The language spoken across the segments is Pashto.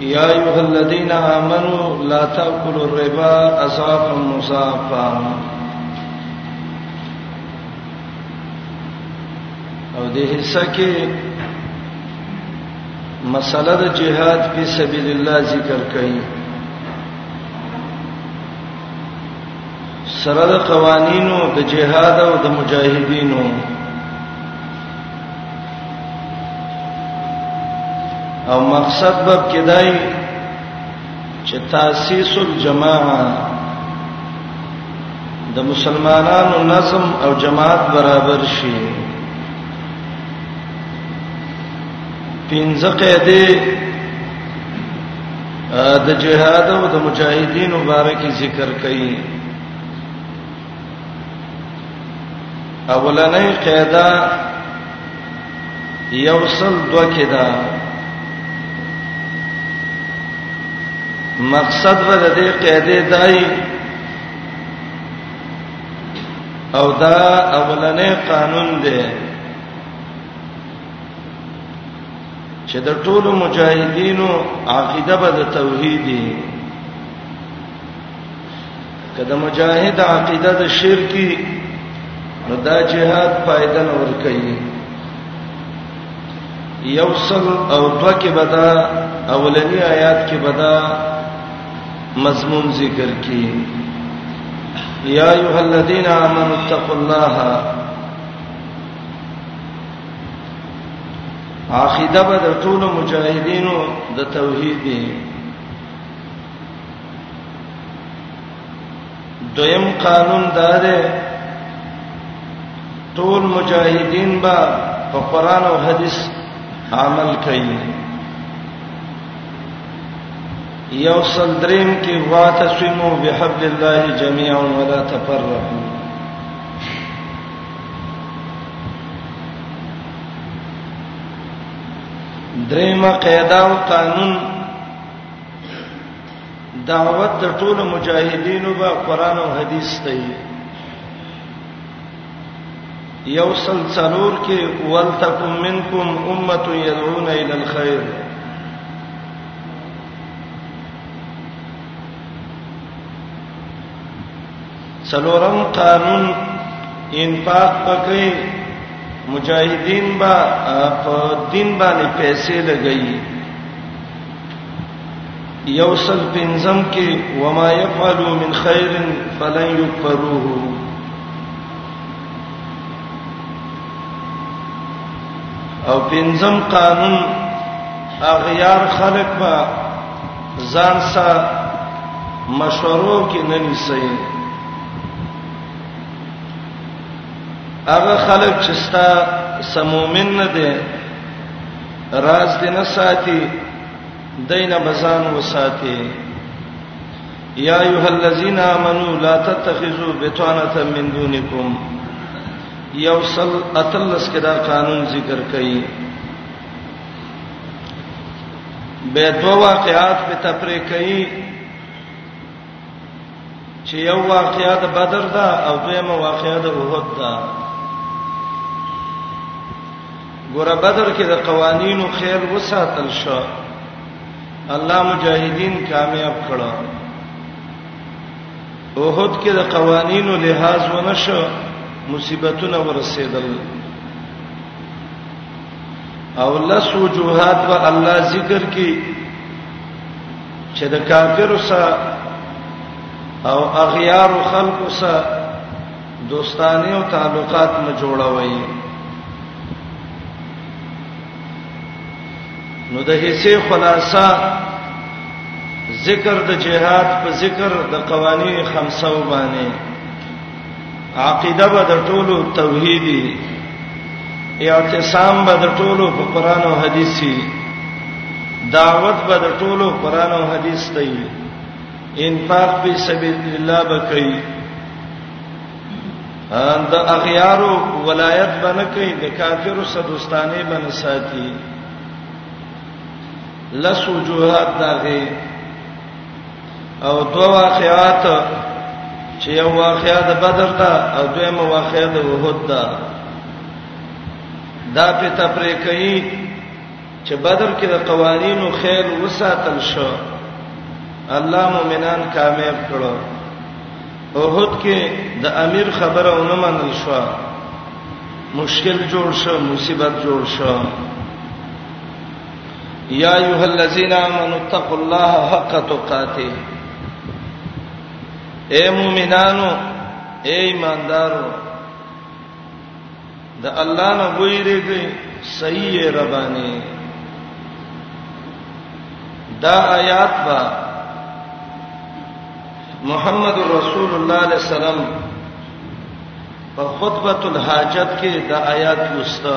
یا ایه الذین آمنو لا تاکلوا الربا اصافا مصافا او دې حصہ کې مسله د جهاد په سبیل الله ذکر کړي سره د قوانینو د جهاد او د مجاهدینو او مقصد به کدای چې تاسیس الجماعه د مسلمانانو نظم او جماعت برابر شي پنځه قاعده د جهاد او د مجاهدین مبارکي ذکر کړي اولنې قاعده یوصل دو کې ده مقصد به د دې قاعده دای او دا اولنې قانون دی چې د ټولو مجاهدینو عقیده به د توحیدی کله مجاهد عقیده د شرکی نو دا جهاد فائدہ نه ور کوي یوصل او دو کې بدا اولنی آیات کې بدا مضمون ذکر کی یا ایها الذین آمنوا اتقوا الله عقیده به د ټولو مجاهدینو د توحید دی دویم قانون دا دی ټول مجاهدین با په قران او حدیث عمل کوي یو سندریم کې واتسمو بحبل الله جميعا ولا تفرقوا دریم قاعده او قانون دعوت د ټولو مجاهدینو به قران او حدیث ته یو سل څلور کې ولتکم منکم امه يدعون الى الخير څلورم قانون انفاق پکې مجاهدین با په دین باندې پیسې لګایي یوسل پنزم کې وما يفعلوا من خير فلن يكفروه او پنزم قانون اغیار خلق با ځان سره مشورو کې نه نیسي هغه خلک چې ستا سمومن نه دي راز دې نه ساتي دینه بزان وساتي یا ایه الذین آمنو لا تتخذوا بطانه من دونکم یوصل اتلس کدا قانون ذکر کړي به دوه واقعات په تفریق کړي چې یو واقعیا د بدر ده او دویمه واقعیا د احد ده ګوره بدر کې د قوانینو خیر وساتل شو الله مجاهدین کامیاب کړو احد کې د قوانینو لحاظ ونه شو مصیبتونه ورسېدل او لس وجوهات و الله ذکر کې چې د کافر سره او اغیار خلق سره دوستانه او تعلقات نه جوړوي نو د هيڅه خلاصہ ذکر د جهاد په ذکر د قوانین خمسه وبانه عقیده به د ټولو توحیدی اعتصام به د ټولو په قران او حدیثي دعوت به د ټولو قران او حدیث ته وي انفاق په سبیل الله به کوي اند اغیارو ولایت باندې کوي د کافرو صدوستانه باندې ساتي لسو جوهات دغه او دو واقعات چې یو واقعیا د بدر دا او دویمه واقعیا د احد دا دا په تفریق کوي چې بدر کې د قوانینو خیر وساتل شو الله مؤمنان کامیاب کړو احد کې د امیر خبره ونه منل شو مشکل جوړ شو مصیبت جوړ شو یا ایها الذین آمنوا اتقوا الله حق تقاته اے مومنانو اے ایماندارو د الله نه ویریږئ صحیح ربانی دا آیات با محمد رسول الله علیه السلام په خطبه الحاجت کې دا آیات لسته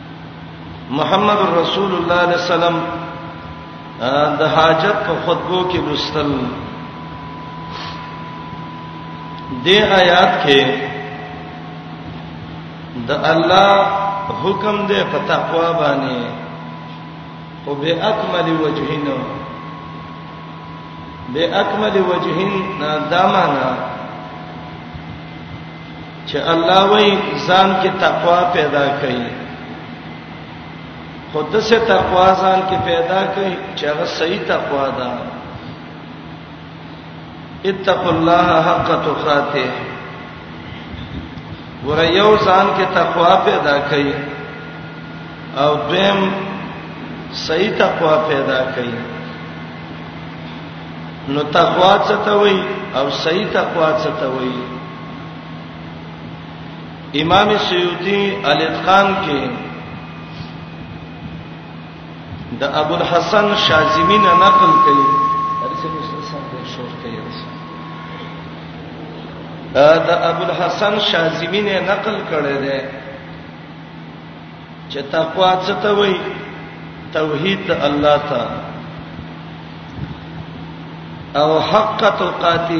محمد رسول الله علیه السلام د حاجت په خطبو کې لوستل د آیات کې د الله حکم دې په تقوا باندې او به اکمل وجهین به اکمل وجهین دا معنا چې الله وای ځان کې تقوا پیدا کړي خود سه تقوا ځان کې پیدا کړي چې هغه صحیح تقوا ده اتقوا الله حق تقاته ور یو ځان کې تقوا پیدا کړي او دیم صحیح تقوا پیدا کړي نو تقوا څه ته وای او صحیح تقوا څه ته وای امام سیوطی الاتقان کې د ابو الحسن شاذمی نه نقل کړي د ابو الحسن شاذمی نه نقل کړي ده چې تقوا څه ته وایي توحید د الله ته او حق تقاته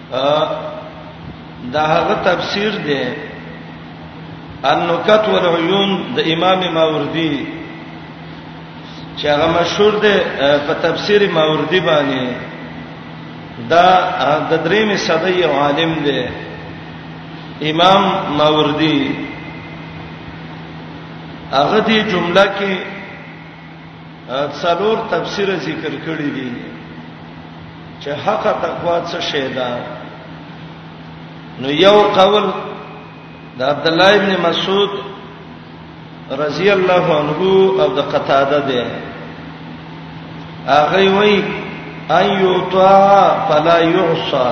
دا هغه تفسیر دی النکت والعیون د امام ماوردی چې هغه مشهور دی په تفسیر ماوردی باندې دا د درېمې صدۍ یو عالم دی امام ماوردی هغه دی جمله کې څلور تفسیر ذکر کړی دي چې حق تقوا څه شی ده نو یو قول د عبد الله ابن مسعود رضی الله عنه او د قتاده ده هغه وی ايوتا فلا يعصى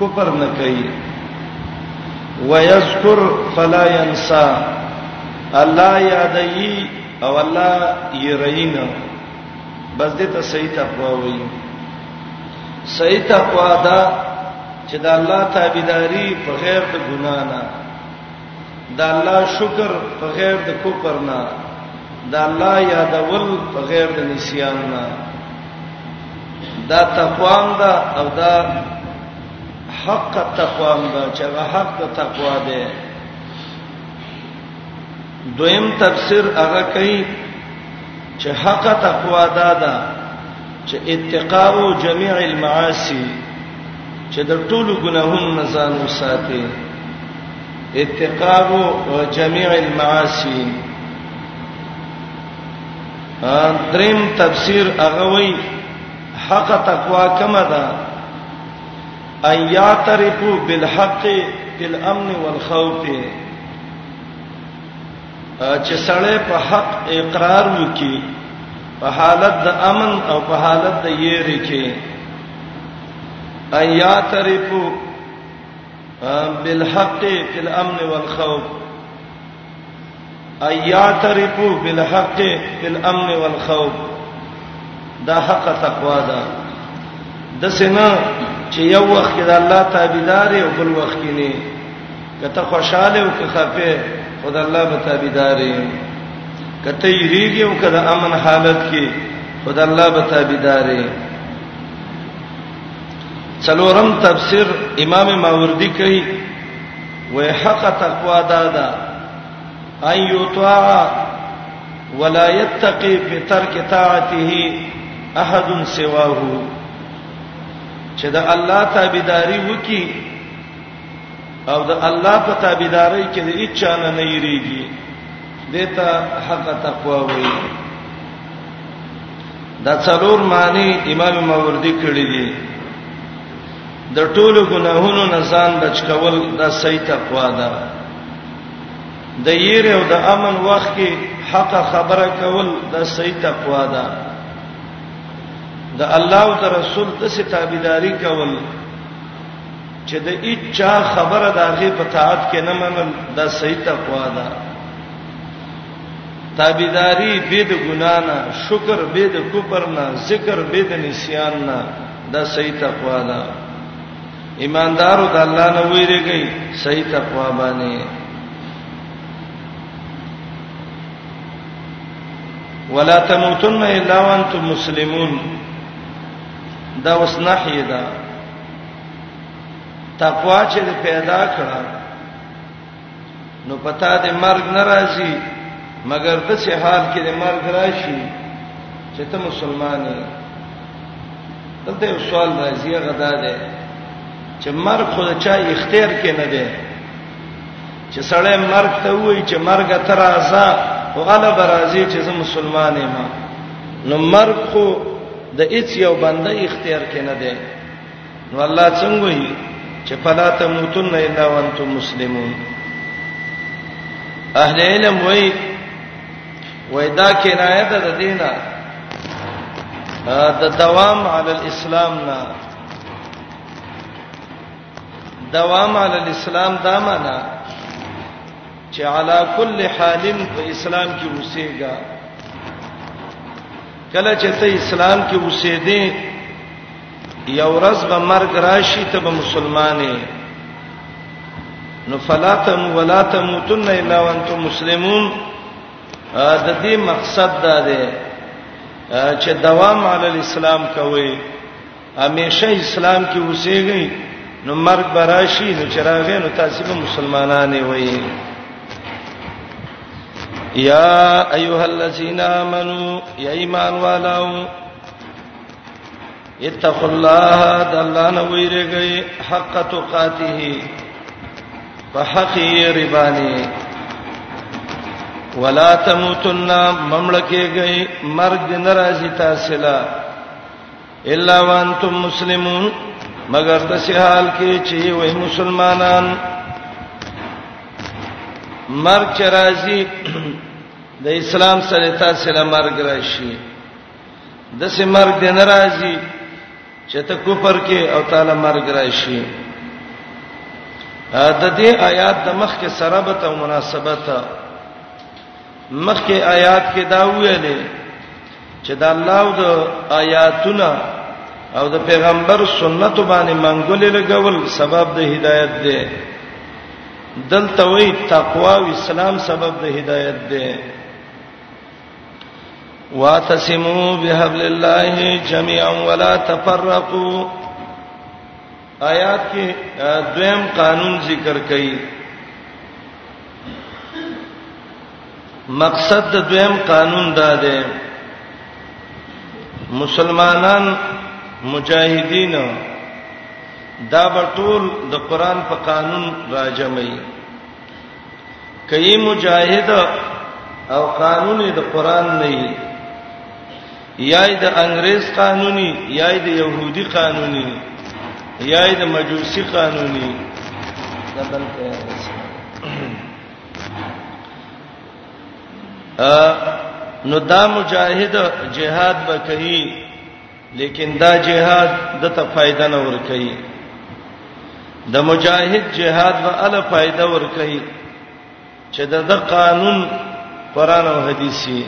کفر نه کوي ويذكر فلا ينسى الله یادای او الله یرین بس دې ته صحیح تقوا وایي صحیح تقوا دا چې د الله تابعداري په غیر د ګنا نه د الله شکر په غیر د کوپر نه د الله یادول په غیر د نسیان نه دا تقوام دا او دا حق تقوام دا چې هغه حق د تقوا دی دویم تفسیر هغه کوي چې حق تقوا دا ده چې اتقاء جميع المعاصي چې د ټولو ګناهونو نه ځان وساتي اتقاء جميع المعاصي دریم تفسیر هغه وی حق تقوا کما ده ان یعترفوا بالحق بالامن والخوف چې سړی په حق اقرار وکي په حالت د امن او په حالت د یری کې ایا تریفو بالحق فی الامن والخوف ایا تریفو بالحق فی الامن والخوف دا حق تقوا ده د سینا چې یو وخت د الله تابعدار او بل وخت کې نه کته خوشاله او که خفه خدای الله به تابعداري کته یریږي او کده امن حالت کې خدای الله به تابعداري څلورم تفسیر امام ماوردی کوي وای حق تقوا دادا ايو طاعه ولا يتقي في ترك طاعته احد سواه چې دا الله تابعداري وکي او د الله په تابعداري کې د اچا نه نه یریږي دته حق تقوا وایي دا څلور معنی امام ماوردی کړی دی د ټولو ګناهونو نه ځان بچ کول دا صحیح تقوا ده د ییر او د امن وخت کې حق خبره کول دا صحیح تقوا ده د الله او د رسول د ستابیداری کول چې د اچا خبره د هغه په طاعت کې نه منل دا صحیح تقوا ده تابعداري به د ګنا نه شکر به د کفر نه ذکر به د نسیان نه دا صحیح تقوا ده ایماندارو د الله نه ویریږي صحیح تقوا باندې ولا تموتن الا وانتم مسلمون دا وسنحیدا تقوا چې پیدا کړه نو پتا دې مرګ ناراضي مګر د څه حال کې دې مرګ راشي چې ته مسلمان یې دلته یو سوال راځي هغه دا دی چې مرګ خو چا اختیار کې نه دی چې سړی مرګ ته وایي چې مرګ تر ازا او غلا برازي چې زه مسلمان یم نو مرګ خو د هیڅ یو بنده اختیار کې نه دی نو الله څنګه وي چې فلا تموتن الا وانتم مسلمون اهل علم وای وای دا کنایه ده د دینه د دوام علی الاسلام نه دوام علی الاسلام دا معنا چې علی کل حال په اسلام کې اوسېږي کله چې ته اسلام کې اوسې دې یو ورځ به مرګ راشي ته به مسلمانې نو فلاتم ولا تموتن الا وانتم مسلمون د دې مقصد دا دی چې دوام علی الاسلام کوي همیشه اسلام کې اوسېږي نو مرګ براشي نو چراغې نو تاسو به مسلمانانه وي یا ایها الذین آمنو یا ایمان والو اتقوا الله د الله نه ویریږئ حق تقاته په حق یې ربانی ولا تموتن مملکهږئ مرګ ناراضی تاسو لا الا وانتم مسلمون مگر د سه حال کې چې وای مسلمانان مرګ چرایي د اسلام سره تاسو له مرګ راشي د سمر د ناراضي چې ته کوپر کې او تعالی مرګ راشي د دې آیات د مخ کې سره به ته مناسبت مخ کې آیات کې دا ویلې چې د الله د آیاتونه او د پیغمبر سنت باندې منګولې لګول سبب د هدایت دی دلته وی تقوا او اسلام سبب د هدایت دی واتسمو بحبل الله جميعا ولا تفرقوا آیات کې دویم قانون ذکر کړي مقصد د دویم قانون دا دی مسلمانان مجاهدین دا به ټول د قران په قانون راجمعي کای مجاهد او قانون د قران نه یای د انګريز قانوني یای د يهودي قانوني یای د مجوسي قانوني دا بل ا نو دا مجاهد جهاد وکړي لیکن دا جهاد د ته فائدہ نه ور کوي د مجاهد جهاد به ال فائدہ ور کوي چې د قانون قران او حديثي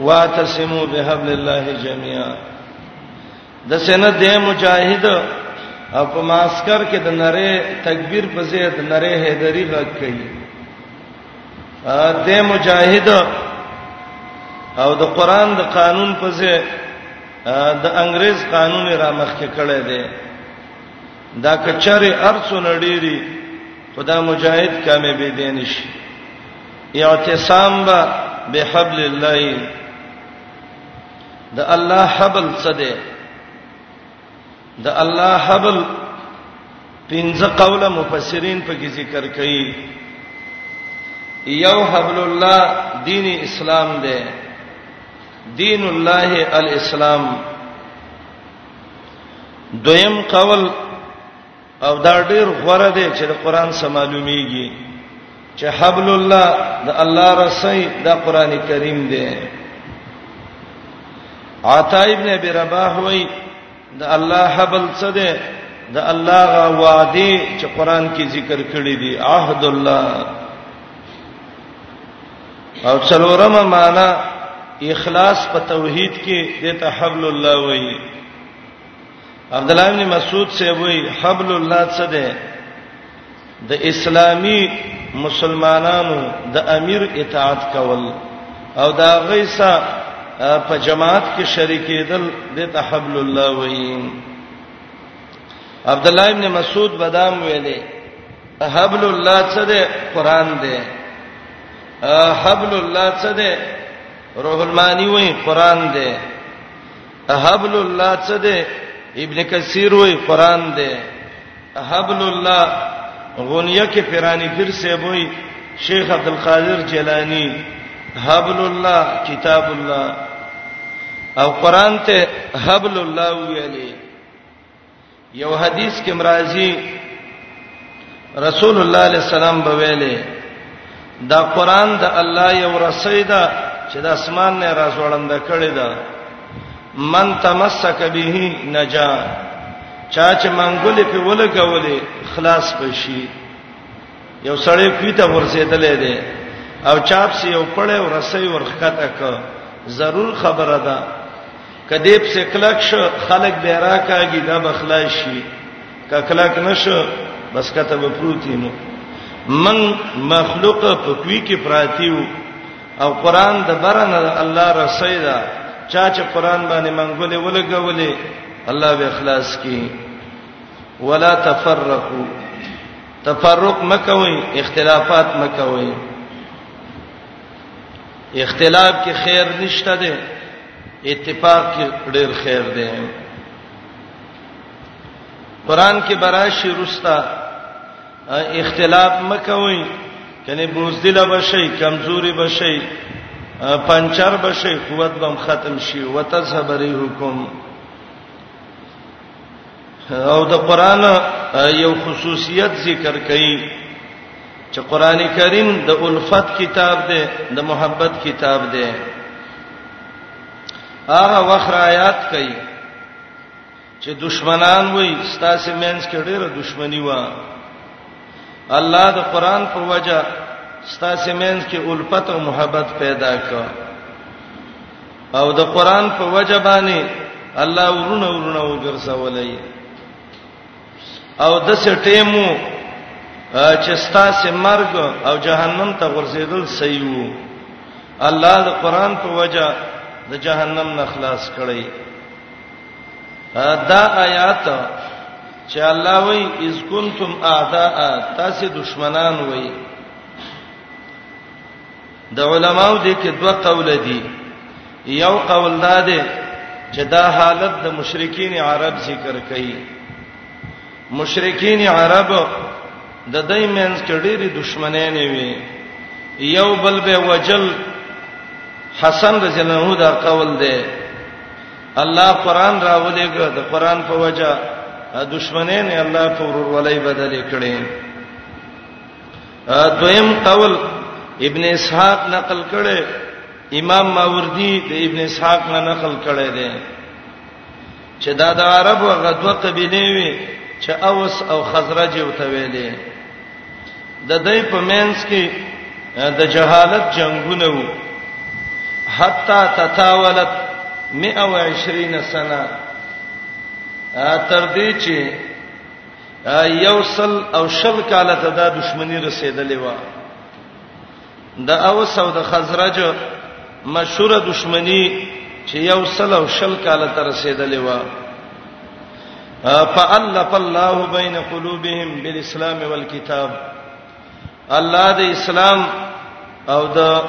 واتسمو بحبل الله جميعا د سینه د مجاهد او په ماسکر کې د نره تکبیر په ځای د نره حیدری غږ کوي د مجاهد او د قران د قانون په ځای د انګريز قانون را مخکې کړی دی دا کچره ارڅو نړيري خدا مجاهد کمه به دین شي اعتصام با بحبل الله د الله حبل څه دی د الله حبل پنځه قوله مفسرین په کې ذکر کړي یو حبل الله دین اسلام دی دین الله الاسلام دویم قول او دا ډیر غوړه دی چې د قران سره معلومیږي چې حبل الله د الله رسي د قران کریم دی عطا ابن ابي رباح وایي د الله حبل څه ده د الله غا وعده چې قران کې ذکر کړی دی عهد الله او څلورمه معنا اخلاص په توحید کې دته حبل الله وایي عبد الله بن مسعود سے وایي حبل الله څه ده د اسلامي مسلمانانو د امیر اطاعت کول او دا غیسا په جماعت کې شریکېدل د تحبل الله وین عبد الله ابن مسعود بدام ویلې حبل الله څه ده قران ده حبل الله څه ده روح المانی وای قران ده حبل الله څه دی ابن کثیر وای قران دی حبل الله غنیه کې پیرانی پیر سیب وای شیخ عبد القادر جیلانی حبل الله کتاب الله او قران ته حبل الله ویلي یو حدیث کې مرাজি رسول الله علیه السلام به ویلې دا قران د الله یو رسیدا چې د اسمان نه راځوړند کړي دا من تمسک به نجا چا چې منګولې په ولګولې خلاص پشي یو سړی پیته ورسېدلې ده او چاپ سی یو پړې ورسې ورخته ک ضرور خبره ده کدی په سکلک ش خلک به راکاږي دا بخلای شي ککلک نشو بس کته به پروتي نو من مخلوق په کوي کې پراتیو او قران د برن الله رسیدا چا چې قران باندې منګولې ولګولې الله به اخلاص کی ولا تفرقوا تفرق مکوئ اختلافات مکوئ اختلاف کې خیر نشته ده اتفاق ډیر خیر دی قران کې براشي رستا اختلاف مکوئ کني بوزدل بشي کمزوري بشي پنچر بشي قوت بم ختم شي وتذهب ريحكم او د قران یو خصوصیت ذکر کړي چې قران کریم د الفت کتاب دی د محبت کتاب دی هغه وخر آیات کوي چې دشمنان وای ستاسو مینس کې ډېره دشمنی و الله د قران په وجه ستاسو مینس کې الفت او محبت پیدا کړ او د قران په وجبانه الله ورونه ورونه وګرځولای او د سټیمو چې ستاسو مرګ او جهنم ته ورسېدل صحیح وو الله د قران په وجه د جهنم نه خلاص کړي دا آیات چې الله وایي اذ کنتم اعداء تاسو دشمنان وایي د علماو دي کې دوه قول دي یو قول دا دی چې دا حالت د مشرکین عرب ذکر کړي مشرکین عرب د دای مینس کې ډېری دښمنان نه وي یو بل به وجل حسن رضی الله عنه دا قول دی الله قران راولېګ د قران په وجه دښمنان الله پر ورولې بدلې کړي دویم قول ابن اسحاق نقل کړي امام ماوردی د ابن اسحاق نه نقل کړي دي چې دا د عرب او غدوه قبيله وي چې اوس او خزرج او تویلې د دې په مینس کې د جهالت جنگونه وو حتا تتاولت 120 سنه تر دې چې یوصل او شل کاله ته دا دښمنی رسیدلې و د اوس او د خزرج مشهور دښمنی چې یوصل او شل کاله ته رسیدلې و فالف الله بین قلوبهم بالاسلام والکتاب الله د اسلام او د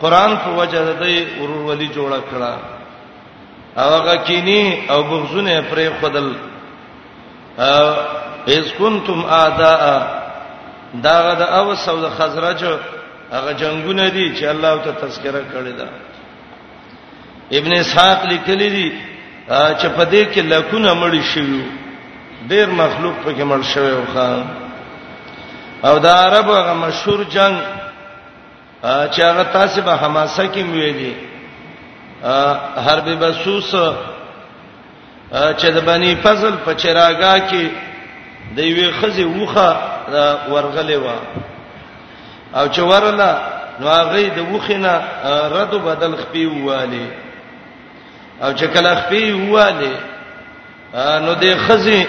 قران په وجه د دې ورورولي جوړ کړه هغه کینی او بغزونه پرې خدل اذ کنتم اعداء داغه د اوس او د خزرج هغه جنگونه دي چې الله ته تذکرہ کړی دا ابن اسحاق لیکلی دي چې په دې کې لکونه مړی شوی ډیر مخلوق په کې مړ شوی او خان او دا عرب هغه مشهور جنگ چې هغه تاسو به حماسه کې ویلي حرب بسوس چې د بنی فضل په چراګا کې د یوې خزي وخه ورغلې و او چې ورله نو هغه د وخینه رد بدل خپي واله او چې کله خپي واله نو د خزي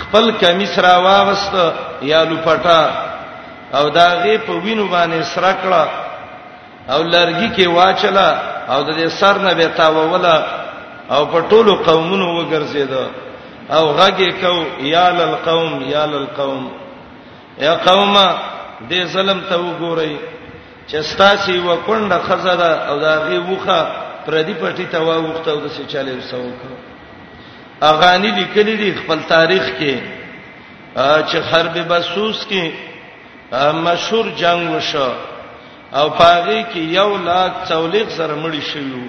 خپل کمیس را واغست یا لپټا او داغه په وینو باندې سره کړه او لرګي کې واچلا او د سر نه به تاوولا او په ټولو قومونو وګرځید او غږی کو یا للقوم یا للقوم یا قومه دې ظلم ته وګورئ چې ستاسو یو کونډه خزه ده او دا غي وخه پردي پټي ته واوخته او د څه چاله وسوک اغانی لیکلي دي خپل تاریخ کې چې حرب بسوس کې مشهور جنگ وشو او پاغي کې یو لاک 40 زره مړي شوی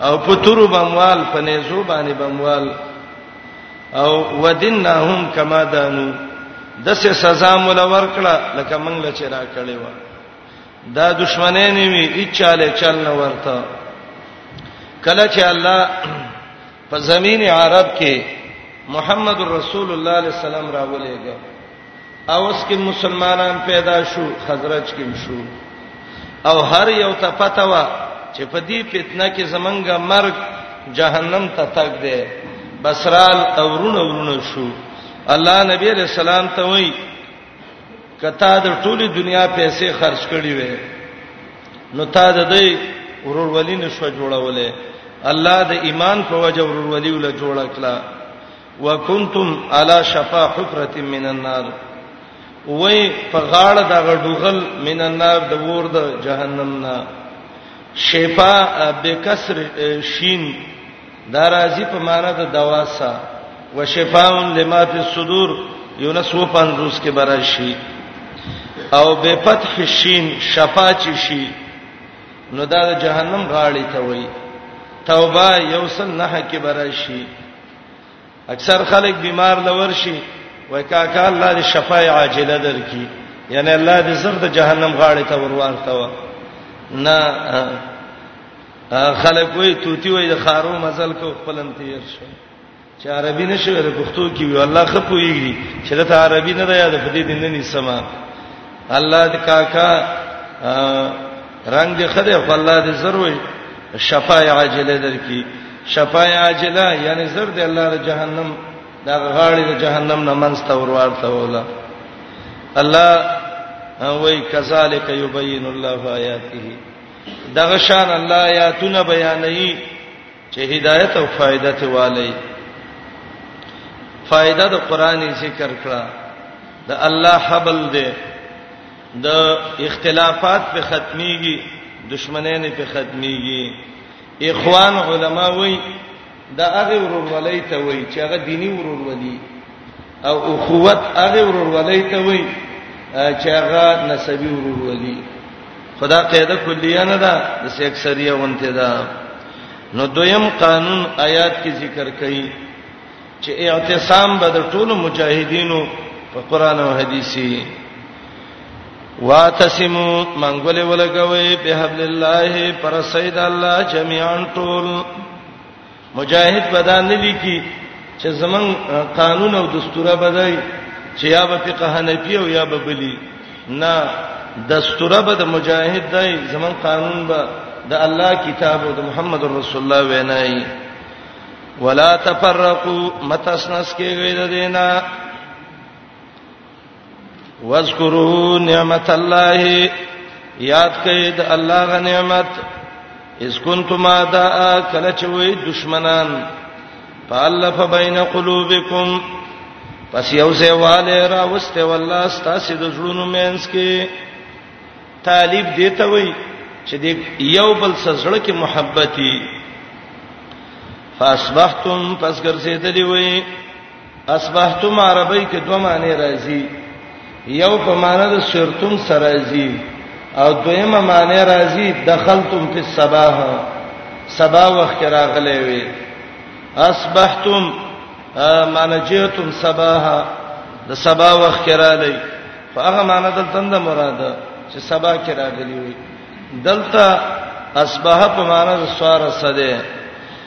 او په تورو بموال په نيزو باندې بموال او ودنهم کما دانو دسه سزا مول ورکړه لکه موږ له چیرې کړې و دا دشمنه نه وی اچاله چل نه ورته کله چې الله په زمين عرب کې محمد رسول الله صلی الله علیه وسلم راولېګو اوس کې مسلمانان پیدا شو خزرج کې شو او هر یو ته پته و چې په دې فتنه کې زمنګ مرګ جهنم ته تک دی بسرال اورونه اورونه شو الله نبی علیہ السلام ته وای کته د ټوله دنیا پیسې خرج کړي وې نو تا د دې ورور ولینې شو جوړولې الله د ایمان په وجه ورور ولی ول جوړ کړه وکنتم علی شفا حفرة من النار وای په غاړه د غډوغل من النار د ور د جهنم نه شفا بکسر شین دارازی په معنا د دواسا وشفاء لما فی الصدور یونس و پنځوس کې براشي او به فتح شین شفا چی شي نو دا د جهنم غاړې ته وای توبه یوسل نه کې براشي اکثر خلک بیمار لور شي وای کاکا الله دې شفای عاجله درکې یعنی الله دې زر د جهنم غاړې ته ورورته و نه خلک وای توتی وای د خارو مزل کو خپلم تیر شو چې عربي نشي د پښتو کې وی الله خپويږي چې د عربي نه ده یاد په دې دین نه سما الله دې کاکا رنگ دې خده خو الله دې زروي شفای عاجله درکې شفای عاجله یعنی زر دې الله د جهنم دا غاړي د جهنم نه منسته ورورته ولا الله وای کذالک یبین الله آیاته دغه شان الله آیاتونه بیانوي چې هدایت او فائدہ ته والی فائدہ د قران ذکر کړه د الله حبل دی د اختلافات په ختميږي دشمنانه په ختميږي اخوان علما وای دا هغه ورورولۍ ته وای چې هغه دینی ورورولۍ او اخوت هغه ورورولۍ ته وایي چې هغه نسبی ورورولي خدا قاعده کلیه نه ده د سیکسریه ونته ده نو دویم قانون آیات کې ذکر کړي چې اعتصام به د ټولو مجاهدینو په قران او حديثي واتسمو منګولې ولګوي په حبل الله پر سید الله جميعا ټول مجاهد بدا نه لیکي چې زمون قانون او دستور بدای چې یا به فقه حنفی او یا به بلی نه دستور به د مجاهد دی زمون قانون به د الله کتاب او د محمد رسول الله وینای ولا تفرقوا متسنس کېږي د دینه واذکروا نعمت الله یاد کړئ د الله غ نعمت اس کنتم اعداء کله چې وې دشمنان فالف بین قلوبکم پس یو ځای والے را وسته والله ستاسو د زړونو مینس کې طالب دیته وای چې د یو بل سره کې محبتي فاصبحتم پس ګرځیدلی وای اصبحتم عربی کې دوه معنی راځي یو په معنی د سرتم سره راځي او دویمه معنی راځي دخلتم فی الصباح سبا وخت راغلې وي اصبحتم مانجیتم صباح د سبا وخت راغلې فهغه معنی دلته د مراد چې سبا کې راغلي وي دلته اصبح په معنی د سوار سده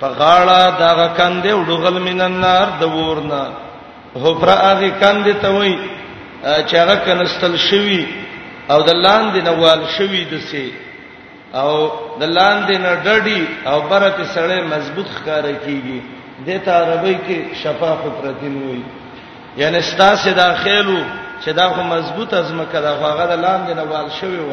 په غاړه دغه کندې وډغل من النار د ورنا حفره هغه کندې ته وای چې هغه کنستل شوی او د لاندې نوال شوی د سي او د لاندې نه ډډي او برته سړې مضبوط ښکار کیږي د ته عربی کې شفاف پرتین وای یعنی ستاسو داخلو چې دا خو مضبوط ازمکه دا هغه د لاندې نوال شوی و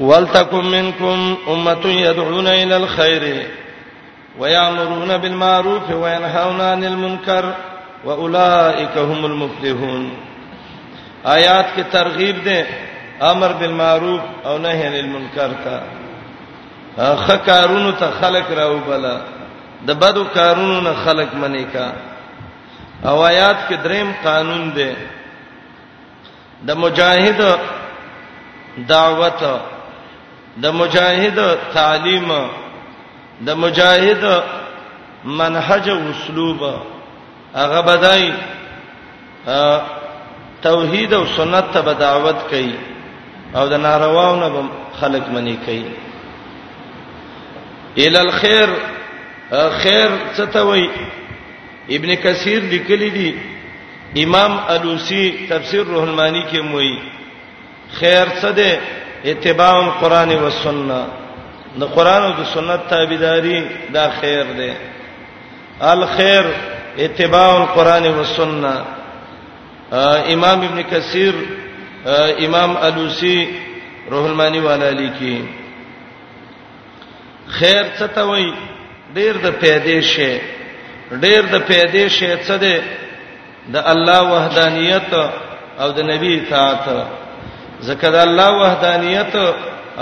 ولتکم منکم امه يدعون الى الخير ويامرون بالمعروف وينهون عن المنکر واولئک هم المفلحون آیات کې ترغیب ده امر بالمعروف او نهی عن المنکر ته خکارونو ته خلق راو بلا د بدو کارونو نه خلق منې کا او آیات کې دریم قانون دی د مجاهد دعوت د مجاهد تعلیم د مجاهد منهج او اسلوب هغه بدای توحید او سنت ته دعوت کوي او د نارواونه به خلق منی کوي ال الخير خیر څه ته وایي ابن کثیر لیکلی دی امام الوسی تفسیر روح المانی کې موي خیر څه ده اتباع القرآن والسنه د قرآن او د سنت تابعداري دا خیر ده الخير اتباع القرآن والسنه امام ابن کثیر امام الوسی روح المانی والا لیکي خیر څه ته وای ډیر د پیدې شي ډیر د پیدې شي څه ده د الله وحدانیت او د نبی اطاعت زکه د الله وحدانیت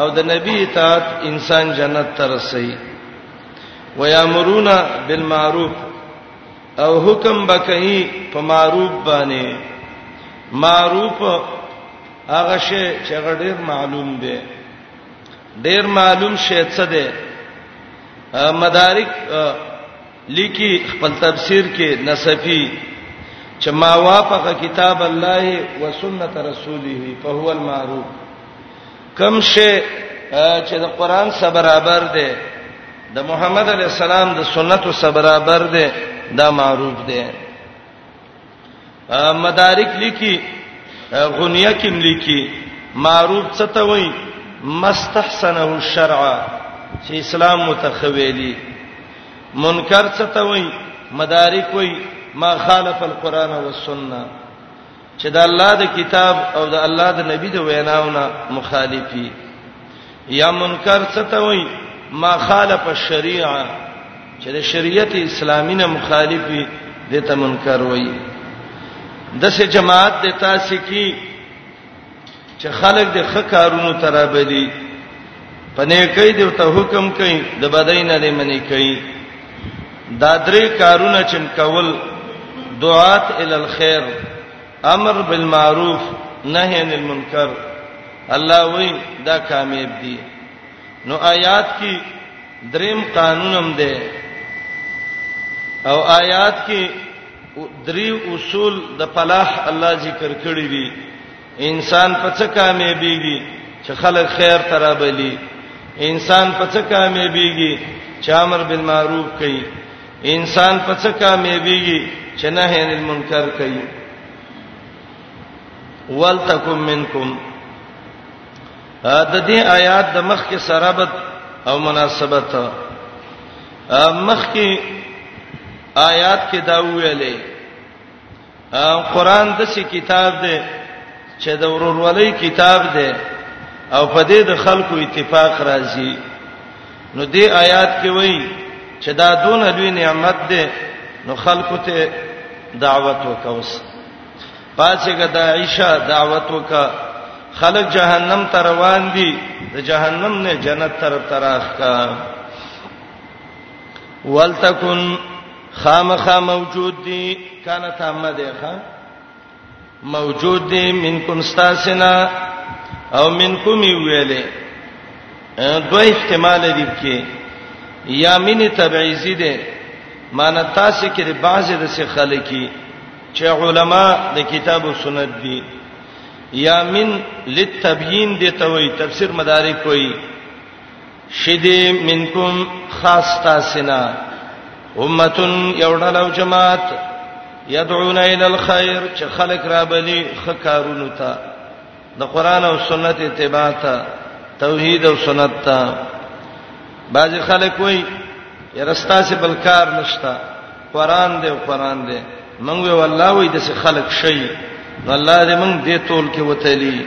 او د نبی اطاعت انسان جنت ته رسي ويامرونا بالمعروف او حکم بکئی په معروف باندې معروف هغه شی چې غډیر معلوم دی ډیر معلوم شی څه ده مدارک لیکي خپل تفسیر کې نصفی چې ما وافق کتاب الله و سنت رسوله فهو المعروف کم شی چې د قران سره برابر دی د محمد علی السلام د سنتو سره برابر دی دا معروف دی مدارک لیکي غنیه کې لیکي معروف څه ته وایي مستحسنه الشرع چې اسلام متخویلی منکر څه ته وایي مدارک وایي ما خالف القرآن والسنه چې د الله د کتاب او د الله د نبی د ویناونه مخالفي یا منکر څه ته وای ما خالف الشریعه چې د شریعت اسلامي نه مخالف وي دته منکر وای دسه جماعت د تاسو کی چې خلک د خکارونو ترابلی پنه کوي د ته حکم کوي د بدای نه دی منی کوي دا درې کارونه چې کول دعات ال الخير امر بالمعروف نهی عن المنکر الله وی دا کامیاب دي نو آیات کې دریم قانون هم ده او آیات کې درې اصول د فلاح الله ذکر کړی دي انسان په څه کامیابیږي چې خلک خیر ترابلی انسان په څه کامیابیږي چې امر بالمعروف کوي انسان په څه کامیابیږي چې نه هین المنکر کوي ولتکم منکم د دې آیات د مخ کې سرابت او مناسبت مخ کې آیات کې دا ویلې قران د څه کتاب دی چې د ورورولۍ کتاب دی او په دې د خلکو اتفاق راځي نو دې آیات کې وایي چې دا دون لوی نعمت دی نو خلکو ته دعوت وکوس پاتېګه د عائشہ دعوت وکا خلک جهنم ته روان دي د جهنم نه جنت تر تراخ کا ولتکن خامخا موجود دي کانه تامه ده ښا موجود دي منکم استاسنا او منکم ویلې دوه احتمال دي کې یا من تبعیزی ده معنی تاسو کې د بعضې د څه خلکی چې علما د کتاب او سنت دي یا من للتبیین دي ته وایي تفسیر مدارک وایي شدی منکم خاص تاسنا امتن یوډلو جماعت يدعون الى الخير چې خلق را بلی خکارونو ته د قران او سنت اتباع ته توحید او سنت ته بعض خلک وای یرستا سي بلکار نشتا قران دې قران دې منګ وی والله وای د خلک شي والله دې منګ دې تول کې وتلی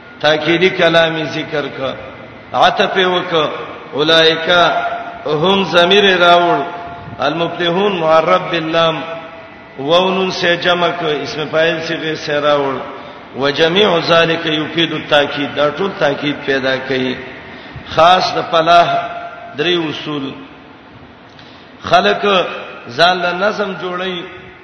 تاکیدی کلام ذکر ک عتب وک اولائک هم ضمیر راول المفلحون معرب باللام وونن سے جمع ک اسم فاعل سے غیر سے راول وجميع ذلك يفيد التاكيد دا ټول تاکید پیدا کوي خاص د فلاح درې اصول خلق ځان له نظم جوړي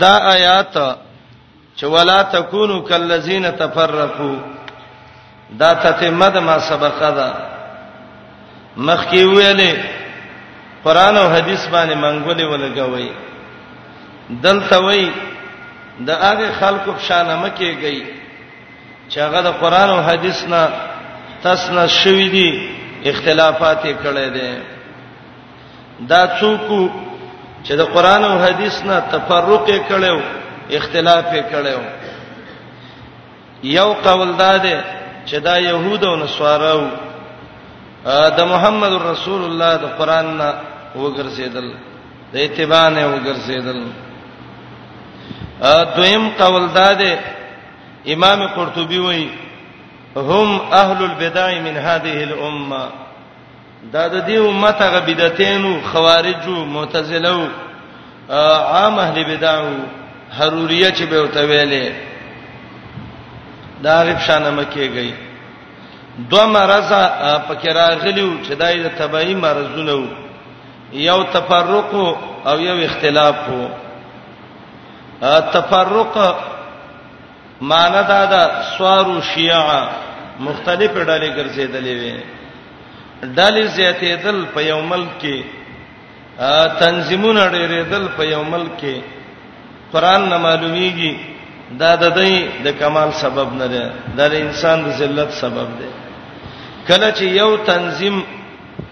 دا آیات چې ولا تکونو کلذین تفرقوا دا تتمه د ما سبقه ده مخکې ویلې قران او حدیث باندې منګولې ولګوي دلته وای د هغه خلکو شانه مکیږي چې هغه د قران او حدیث نه تاسو نه شوې دي اختلافات کړي دي دا څوک چې د قران او حدیث نه تفرق کړو اختلاف کړو یو قول دا دی چې دا يهود او نصاراو د محمد رسول الله د قران نه وګرځیدل د اتباع نه وګرځیدل دویم قول دا دی امام قرطبي وایي هم اهل البدع من هذه الامه دا د دې امت هغه بدعتینو خوارجو معتزلو عام اهل بدعو حروریه چې به وته ویلې دا غیب شانه مکیږي دو مرز پکې راغلیو چې دای د تبعی مرزونه یو تفرق او یو اختلاف وو تفرق معنی دا ده سوارو شیعه مختلف ډلې ګرځېدلې وي ډلې زیاتېدل په یو ملک کې تنظیمونه ډېرېدل په یو ملک کې قران نه معلومیږي دا د دې د کمال سبب نه ده دا د انسان د ذلت سبب ده کله چې یو تنظیم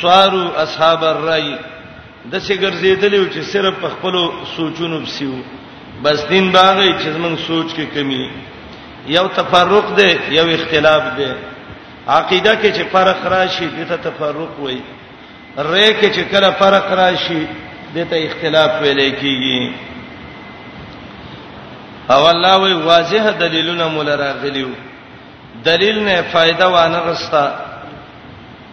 سوارو اصحاب الرای د څه ګرځیدلی چې صرف په خپل سوچونو بسیو بس دین باغی چې زمون سوچ کې کمی یو تفرق دی یو اختلاف دی عقیده کې چې فرق راشي دته تفرق وای رې کې چې کله فرق راشي دته اختلاف ویل کیږي او الله وی واضح دلیلونه مولراغلیو دلیل نه فائدہ وانه غستا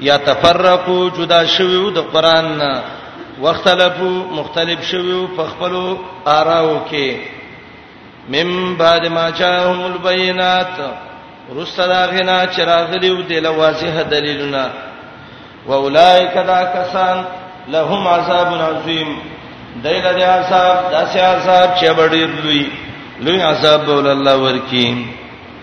یا تفرقو جدا شویو د قران نه واختلفو مختلف شویو په خپل آراو کې مم بعد ما جاءهم البينات رسدا غنا چراغلیو د لوازه دلیلونه واولائک دا کسان لهم عذاب عظیم دایله د عذاب داسې عذاب چې بډیر لوی لوی عذاب ول الله ورکی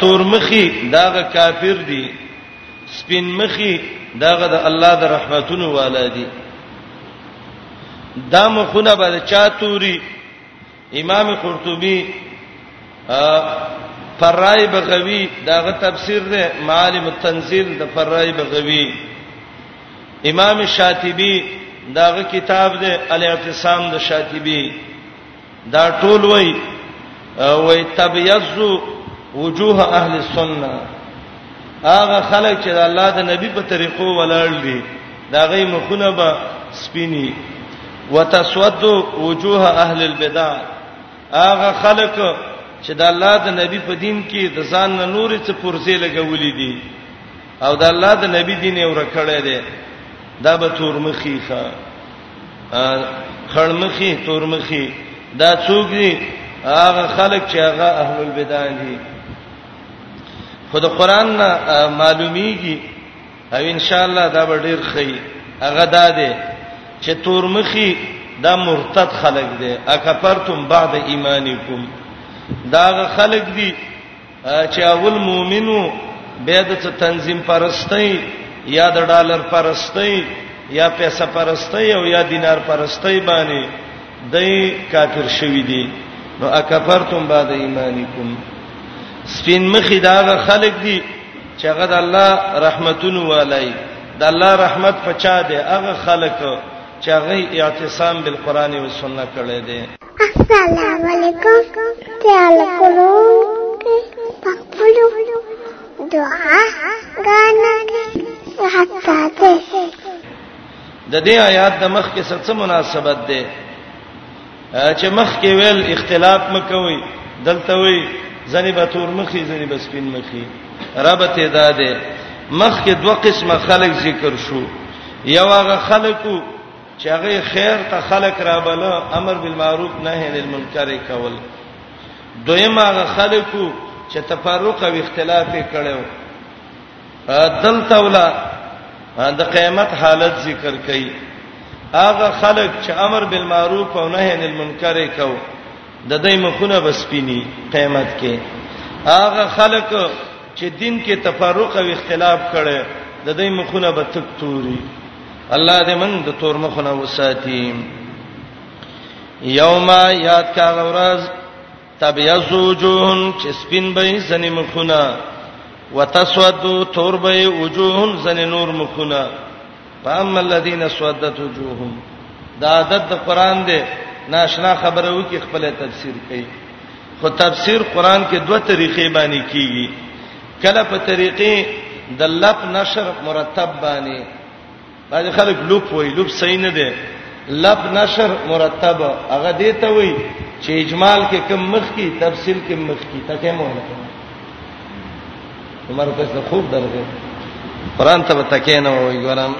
تورمخي داغه کافر دي سپین مخي داغه د الله د رحمتونو والا دي دا مخونه به چا توري امام قرطبي فرای بغوی داغه تفسیر ده معالم التنزيل د فرای بغوی امام شاطبی داغه کتاب ده الاعتصام د شاطبی دا ټول وای وای تبيز وجوه اهل السنه هغه خلک چې د الله د نبی په طریقو ولاړ دي دا غي مخونه به سپینی وتسود وجوه اهل البدع هغه خلک چې د الله د نبی په دین کې د ځان نه نورې څه پرځې لګولې دي او د الله د نبی دین یې ورکړې ده دا به تورمخیخه خړمخي تورمخي دا څوک دي هغه خلک چې هغه اهل البدع دي خود قران نه معلومیږي او ان شاء الله دا به ډیر خي هغه دا دي چې تورمخي دا مرتد خلک دي اکفرتم بعد ایمانکم دا خلک دي چې اول مؤمنو به د څه تنظیم پرستۍ یا د ډالر پرستۍ یا پیسې پرستۍ او یا دینار پرستۍ باندې دای کافر شوی دی نو اکفرتم بعد ایمانکم سپین مخی دا خلک دي چې هغه د الله رحمتونو والای د الله رحمت پچا دی هغه خلک چې هغه اعتصام بالقران او سنت کړي دي السلام علیکم تعال کولو پخپلو دعا غانا حتا ته د دې آیات د مخ کې څه مناسبت ده چې مخ کې ویل اختلاف مکوي دلته وی ځنی به تور مخي ځنی به سپین مخي ربط ادا ده مخ کې دوه قسمه خلق ذکر شو یو هغه خلقو چې هغه خیر ته خلق را بلو امر بالمعروف نهی عن المنکر کول دویم هغه خلکو چې تفرق او اختلاف کړو دلته ولا د قیامت حالت ذکر کړي هغه خلک چې امر بالمعروف او نهی عن المنکر کو د دې مخونه بسپینی قیامت کې هغه خلک چې دین کې تفرق او اختلاف کړي د دې مخونه به تک توري الله دې موږ د تور مخونه وساتي یوم یاد کا غورز تبیض وجوهن چې سپین به زنی مخونه وتسود تور به وجوهن زنی نور مخونه فاما الذين سودت وجوههم دا عادت د قران دی ناشنا خبره وکي خپل تفسیر کوي خو تفسیر قران کې دوه طریقې باندې کیږي کله په طریقې د لپ نشر مرتب باندې بعض خلک لوپ وای لوپ صحیح نه دی لپ نشر مرتب هغه دی ته وای چې اجمال کې کم مخ کی تفصیل کې مخ کی تکه مو نه عمر کس ته خوب درغه قران ته تکه نه وای ګورم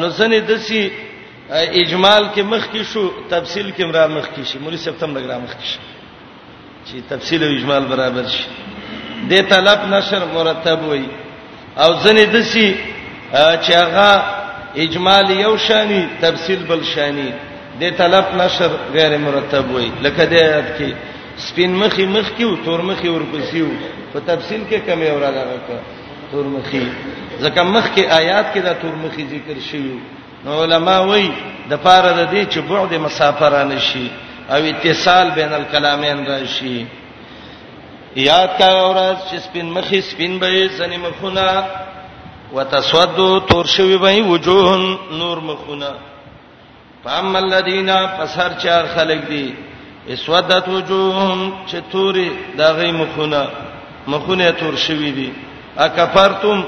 نو سنې دسی اجمال کې مخ کی شو تفصیل کې را مخ کی شي مولوی سپتم لګرا مخ کی شي چې تفصیل او اجمال برابر شي د طلب نشر مرتب وي او ځنې دسی چې هغه اجمال یو شانی تفصیل بل شانی د طلب نشر غیر مرتب وي لکه د آیات کې سپین مخي مخ کې او تور مخي ورپسې وو په تفصیل کې کمی اوراله راکړه تور مخي ځکه مخ کې آیات کې دا تور مخي ذکر شوی نو علما وایي د پاره د دې چې بعد مسافه را نشي او اتصال بین الکلامین راشي یاد کا اورز چې سپین مخې سپین به زنی مخونه وتسودو تور شوی به وجوه نور مخونه فاما الذين فسر چار خلق دي اسودت وجوههم چې توري دغه مخونه مخونه تور شوی دي اکفرتم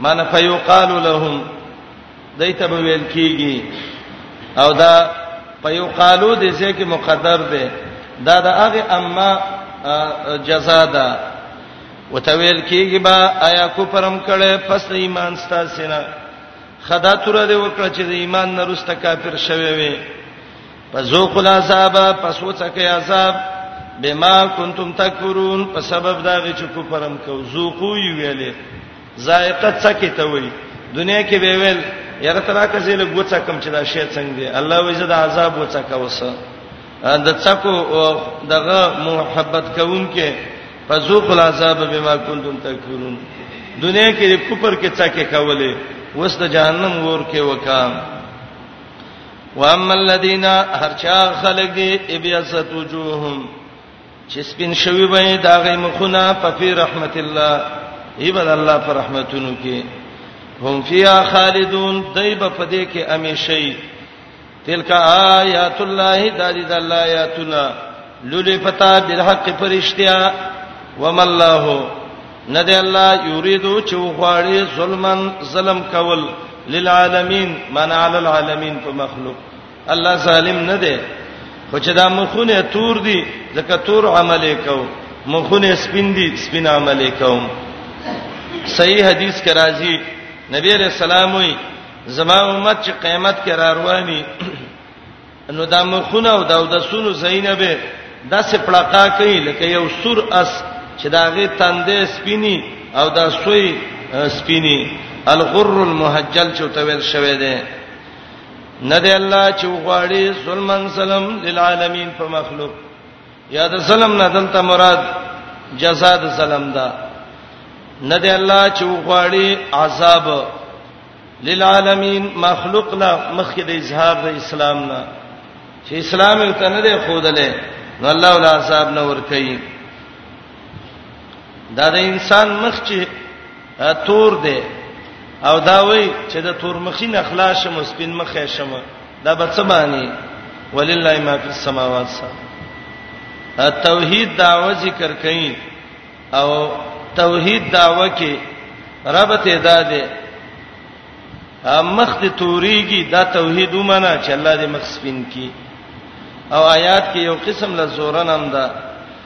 معنی فیقال لهم دایته به ویل کیږي او دا فیقالو د څه کې مقدر ده دا د هغه اما جزاء ده وتویل کیږي با آیا کو پرم کړه پس د ایمان ستا سینا خدا تر دې وکړه چې د ایمان نرسته کافر شوي وي فذوق العذاب پس وڅکه عذاب بما کنتم تکفرون په سبب دا چې کو پرم کو ذوقو ویلې ذائقه څکه ته وای دنیا کې به ویل یاره ترا کزې له ګوڅه کم چې دا شی څنګه دی الله وې زه د عذاب وڅه کا وسه د څکو دغه محبت کوونکې فذوق العذاب بما كنتم تکفرون دنیا کې د کوپر کې څکه کولې وس د جهنم ور کې وکام واما الذين هرچا خلق دي ابيست وجوههم چې سپین شوی به دا غي مخونه په فی رحمت الله ایبد الله پر رحمتونو کې هم فیا خالدون دایب په دې کې امیشي تلک آیات الله دادی د الله آیاتنا لولې پتا بالحق فرشتیا وم الله نه دی الله یریدو چې غواړي ظلمن ظلم کول للعالمین من علی العالمین په مخلوق الله ظالم نه دی خو چې دا مخونه تور دي ځکه تور عمل وکاو مخونه سپین دي سپین عمل وکاو صحیح حدیث کې راځي نبی رسول الله وي زما امت چې قیامت کې را رواني نو دا مخونه او دا د سونو زینب دا سپړقا کوي لکه یو سور اس چې داغه تندې سپینی او دا سوی سپینی الغر المحجل چې تویل شوی دی نه دی الله چې غواړي ظلمن سلام للعالمین په مخلوق یا د سلام نه دلته مراد جزاء د سلام ده نه دی الله چې غواړي عذاب للعالمین مخلوق لا مخکې د اظهار د اسلام نه چې اسلام یې ته نه دی خودلې نو الله ولا عذاب نه ور کوي دا د انسان مخ چې تور دی او دا وای چې د تور مخی نه خلاص شم سپین مخه شم دا به څه معنی ولله ما فی السماوات توحید داوا ذکر کئ او توحید داوا کې رب ته داده مخ دې توریږي دا توحید ومنه چې الله دې مخ سپین کی او آیات کې یو قسم له زورن هم ده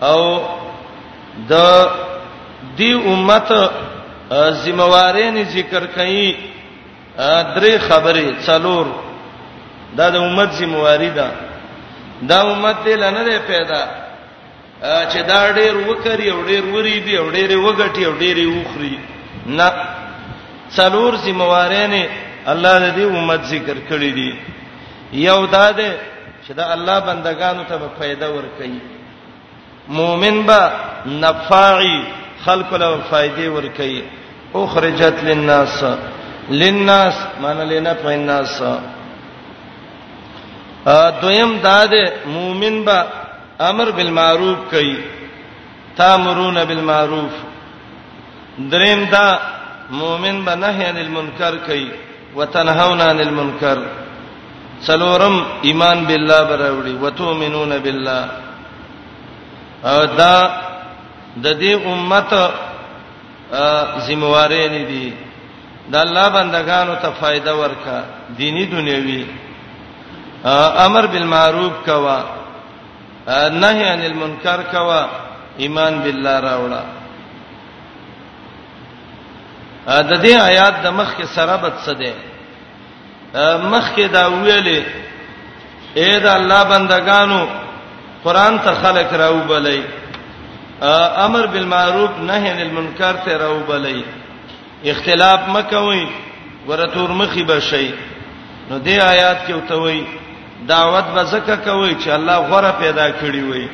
او د دی امت ذمہوارین ذکر کړي درې خبرې څلور دا د امت ذمہواری ده دا امت دې لنه ده پیدا چې دا ډېر وکړي او ډېر وري دي او ډېر وګټي او ډېر وخري نه څلور ذمہوارین الله دې امت ذکر کړی دي یو دا ده چې دا الله بندگانو ته فائدہ ورکړي مؤمن با نفاعی خلق له فائدې ور کوي اخرجت للناس للناس معنی لنا فالناس دویم دا ده مؤمن با امر بالمعروف کوي تامرون بالمعروف دریم دا مؤمن به نهی عن المنکر کوي وتنهون عن المنکر څلورم ایمان بالله براوړي وتؤمنون بالله او دا د دې امت ذمہوارې نه دي د الله بندگانو ته فائدہ ورکا دینی دنیوي امر بالمعروف کوا نهی عن المنکر کوا ایمان بالله راوړه د دې آیات د مخ کې سره بد څه ده مخ کې دا ویلې اے دا الله بندگانو قران ته خلق راو بلې امر بالمعروف نهی عن المنکر ته راو بلې اختلاف مکوئ ورتور مخې بشي نو دې آیات کې وتوي دعوت به زکه کوي چې الله غره پیدا کړی وي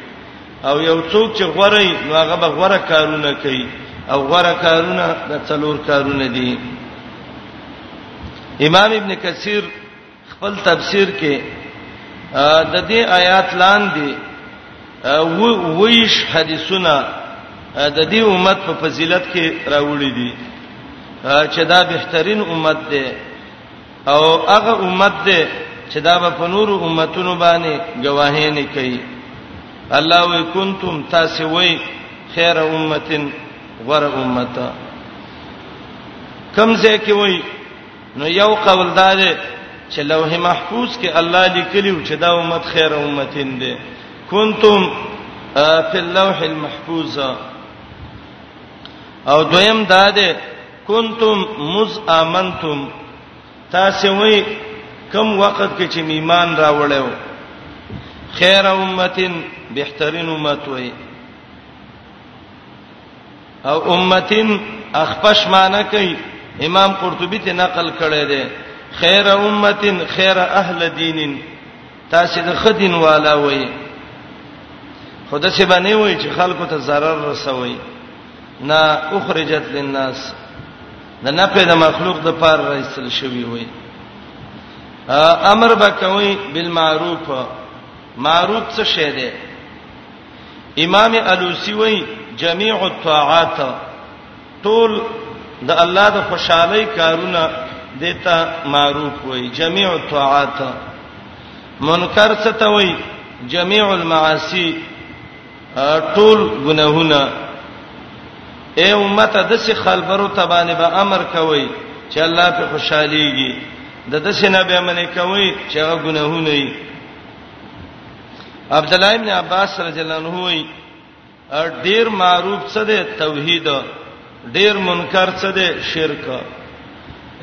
او یو څوک چې غوړه نو هغه به غوړه کارونه کوي او غوړه کارونه د څلور کارونه دي امام ابن کثیر خپل تفسیر کې د دې آیات لاندې و ویش حدیثونه د دې امت په فضیلت کې راوړي دي چې دا بهترین امت ده او هغه امت دی چې دا به په نورو امتونو باندې گواهی نه کوي الله وی کنتم تاسو وی خیر امتن غر امته کم ځای کې وی نو یو قول دا دی چې لوح محفوظ کې الله لیکلی چې دا امت خیر امتن دی کنتم فی اللوح المحفوظ او دویم دا دی کنتم مز امنتم تاسو وای کم وخت کې چې ایمان راوړیو خیر امتين بهترین امت وای او امتين اخپش معنی کوي امام قرطبي ته نقل کړی دی خیر امتين خیر اهل دینن تاسو د خدین والا وای خدای سي باندې وای چې خلکو ته zarar رسوي نه اخرجت للناس د نفع د مخلوق د پار رسل شوی وي امر بکوي بالمعروف معروف څه شی دی امام الوسی وی جميع الطاعات ټول د الله د خوشحالي کارونه دته معروف وي جميع الطاعات منکر څه ته وي جميع المعاصي ټول ګناهونه اے امت د څه خلبرو تبانه به امر کوي چې الله په خوشاليږي د د څه نه به منې کوي چې هغه ګناهونه وي عبد الله ابن عباس رضی الله عنه وي ډیر معروف څه ده توحید ډیر منکر څه دی شرک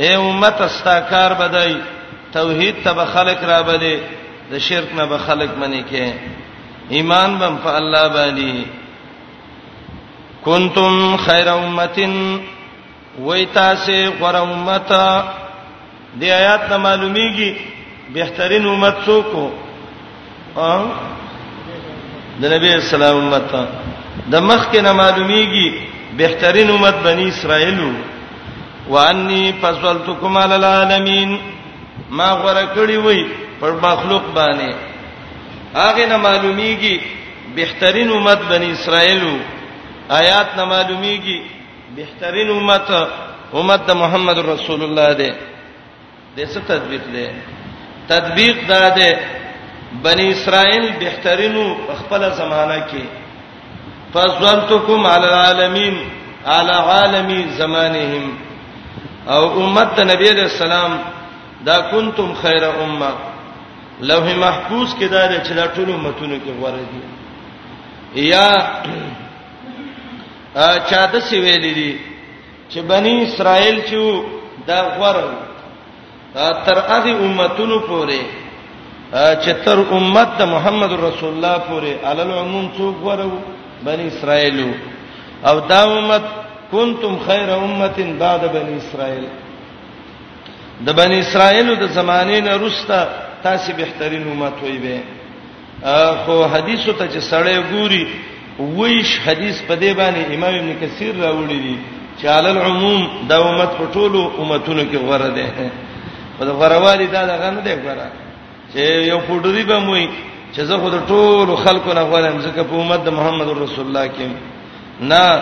اے امت استا کار بدای توحید ته به خلق را بلی د شرک نه به خلق منی کې ایمان بم په الله باندې کنتم خیر امتن وای تاسو غره امته دې آیات نه معلومیږي بهترین امت څوک وو د نبی اسلام امت د مخ کې نه معلومیږي بهترین امت بنی اسرائیل وو وانی فضلتکم علی العالمین ما غره کړی وای پر مخلوق باندې هغه نه معلومیږي بهترین امت بنی اسرائیل آیات نه معلومیږي بهترین امت امت محمد رسول الله دی د څه تطبیق دی تطبیق دا دی بنی اسرائیل بهترینو خپل زمانہ کې فضلتکم علی العالمین علی عالمی زمانهم او امت نبی علیہ السلام دا کنتم خیر امه لوح محفوظ کې دا چې دا ټول امتونو کې غوړه دي یا چا د سی ویل دي چې بنی اسرائیل چې دا غور تر هغه امتونو پورې چې تر امت د محمد رسول الله پورې علل عموم څوک ورو بنی اسرائیل او دا امت کنتم خیر امه بعد بنی اسرائیل د بنی اسرائیل د زمانه نه روسته تاسو بهترین امت وي به خو حدیثو ته چې سړی ګوري ویش حدیث په دې باندې امام ابن کثیر راوړي دي چې عل العموم دا امت په ټولو امتونو کې غوړه ده په غوړوالي دا دغه نه دی غوړه چې یو پډری به موي چې زه خود ټولو خلکو نه غوړم ځکه په امت د محمد رسول الله کې نه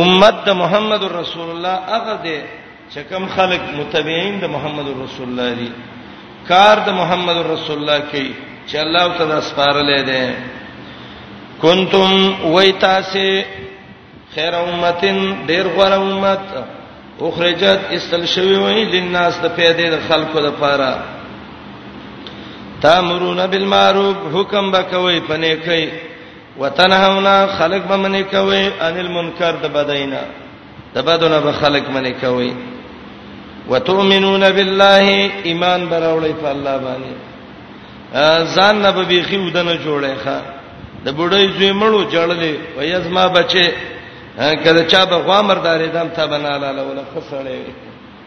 امت د محمد رسول الله هغه ده چې کوم خلک متبعين د محمد رسول الله دي کار د محمد رسول الله کوي چې الله تعالی سپارلې ده کنتم ویتاسه خیر امتن ډیر غوړ امت اخرجت استل شوی وای لناس د پیدې د خلکو د پاره تامرون بالمعروف حکم بکوي پنه کوي وتنهونا خلق بمنه کوي ان المنکر د بدینا د بدونه به خلق منی کوي وتؤمنون بالله ایمان براولې په الله باندې ځان نه به بيخي ودنه جوړه ښه د بډای زوی مړو جړلې ويزما بچي کله چا به غوامردارې دم ته بناله ولا خسړې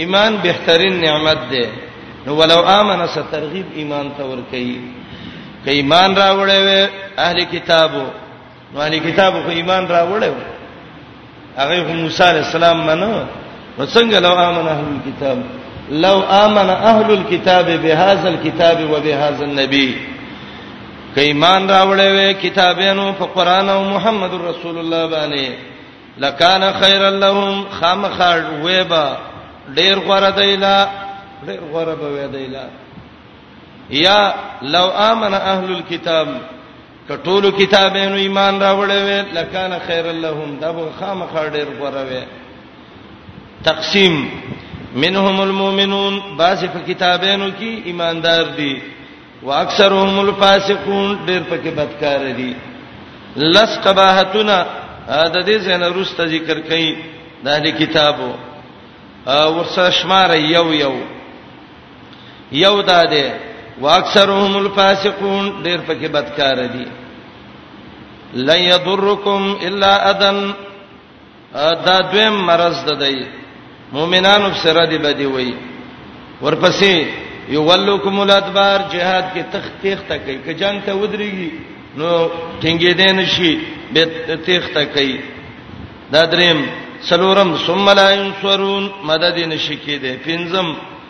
ایمان بهترین نعمت دی نو ولو امن س ترغیب ایمان ته ور کوي ک ایمان راوړې وې اهل کتابو نو اهل کتابو کو ایمان راوړې وې هغه موسی علی السلام منو نو څنګه لو امن اهل الكتاب لو امن اهل الكتاب بهذا الكتاب وبهذا النبي کایمان راوړې وې کتابینو په قران او محمد رسول الله باندې لکان خیر لهم خامخړ ویبا ډیر غره دیلا ډیر غره به وی دیلا یا لو امن اهل الكتاب کټولو کتابونو ایمان راوړې وې لکان خیر لهم دا به خامخړ ډیر غره وی تقسیم منهم المؤمنون بعض په کتابونو کې ایماندار دي واکثرهم الفاسقون ډېر پکې بدکار دي لس قباحتنا د دې زنه روست ذکر کړي د اهل کتابو ورسره شمار یو یو یو داده واکثرهم الفاسقون ډېر پکې بدکار دي لن يضركم الا اذن دا دویم مرز ده دی مؤمنانو سره دی بدی وای ورپسې یو ولکم الادبار جهاد کې تخ تخ تکې ک جنگ ته ودرېږي نو ټینګې دې نشي به تخ تکې دا دریم سلورم ثم لا ينصرون مدد نشي کېده پنځم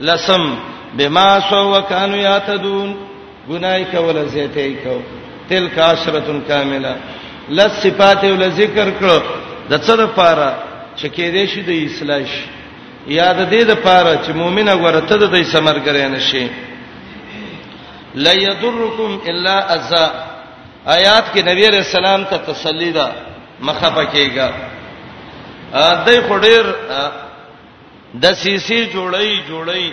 لسم بما سو وکانو یاتدون ګنای کوله زیته ای کو تلک عشرتن کامله لس صفات ول ذکر کړو د څه د پاره چې کې دې شي د اصلاح شي یاد دې د پاره چې مؤمنه ورته د دې سمرګرې نشي لا یضرکم الا اذا آیات کې نبی رسول سلام ته تسلی ده مخه پکېګا ا دې خډیر د سیسی جوړی جوړی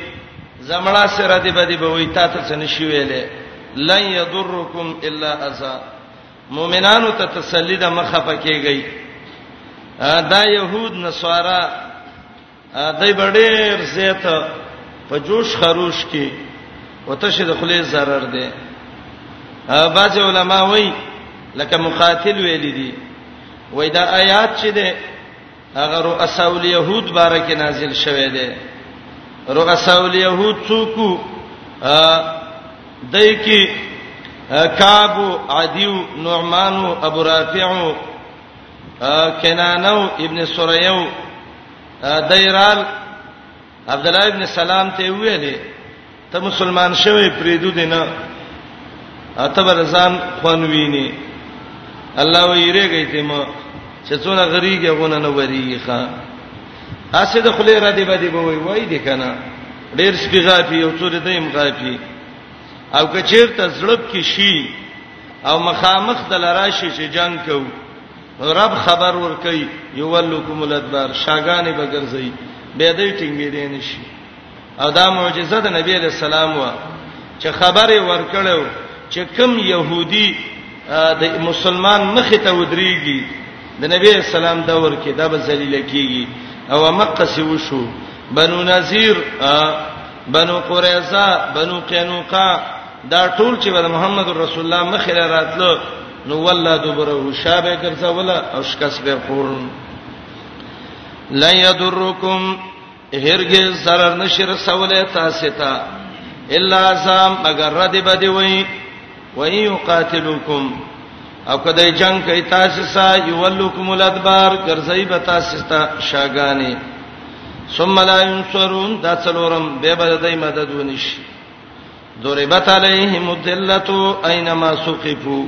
زمړه سره دی بدی به وی تا ته څه نشي ویلې لن یضرکم الا اذا مؤمنانو ته تسلی ده مخه پکېږي دا يهود نصارا دای بډیر زیت په جوش خروش کې وتشه د خلې zarar ده بعض علما وایي لکه مقاتل ویل دي وای دا آیات چې ده هغه رؤساء اليهود بارکه نازل شوه دی رؤساء اليهود څوک دای کی کعب عدیو نعمان ابو رافع کنانو ابن سریو دایرال عبد الله ابن سلام ته ویلې ته مسلمان شوی پریدو دینه اته برزان خوان ویني الله ویریږي ته ما چې څونه غریږي غونه نه وریږي ښا اسه د خلې را دی باندې به وای وای دي کنه ډیر سپیغافي یو څور دیم غافي او کچیر ته زړب کې شي او مخامخ د لراشي چې جنگ کوي رب خبر ور کوي یولکم الادبار شاګانې بغرزي به دې ټینګې دي نشي او دا معجزه د نبی علی السلام وا چې خبره ور کړو چې کم يهودي د مسلمان مخ ته ودرېږي د نبی اسلام دور کې دا به ذلیل کیږي او مکه سی وشو بنو نذیر بنو قریظه بنو قینوقا دا ټول چې د محمد رسول الله مخ له راتلو نو والله دبره شابه ګرځوله او شکس به خور لا یضرکم هرګز zarar نشر سوله تاسو ته الا زام اگر رد بدی وای و یقاتلوکم او کدی جنگ کوي تاسو سره یولوکم الادبار ګرځي به تاسو ته شاګانی ثم لا ينصرون دا څلورم به به دای مدد ونشي ضربت علیهم الذلت اينما سقفوا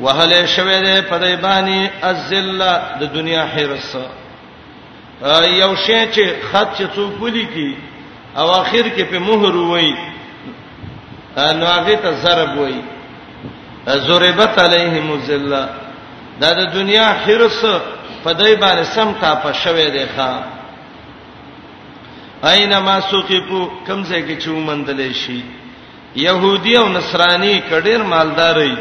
وهله شوه ده په دای باندې الذله د دنیا حرس یو شی چې خط چې څوک ولي کی او اخر کې په مهر وای نو هغه ته ضرب وای ضربت علیهم الذله دا د دنیا حرس په دای باندې سم ټاپه شوه ده ښا اينما سقفو کم ځای کې چې ومندل شي يهودي او نصراني کډیر مالداري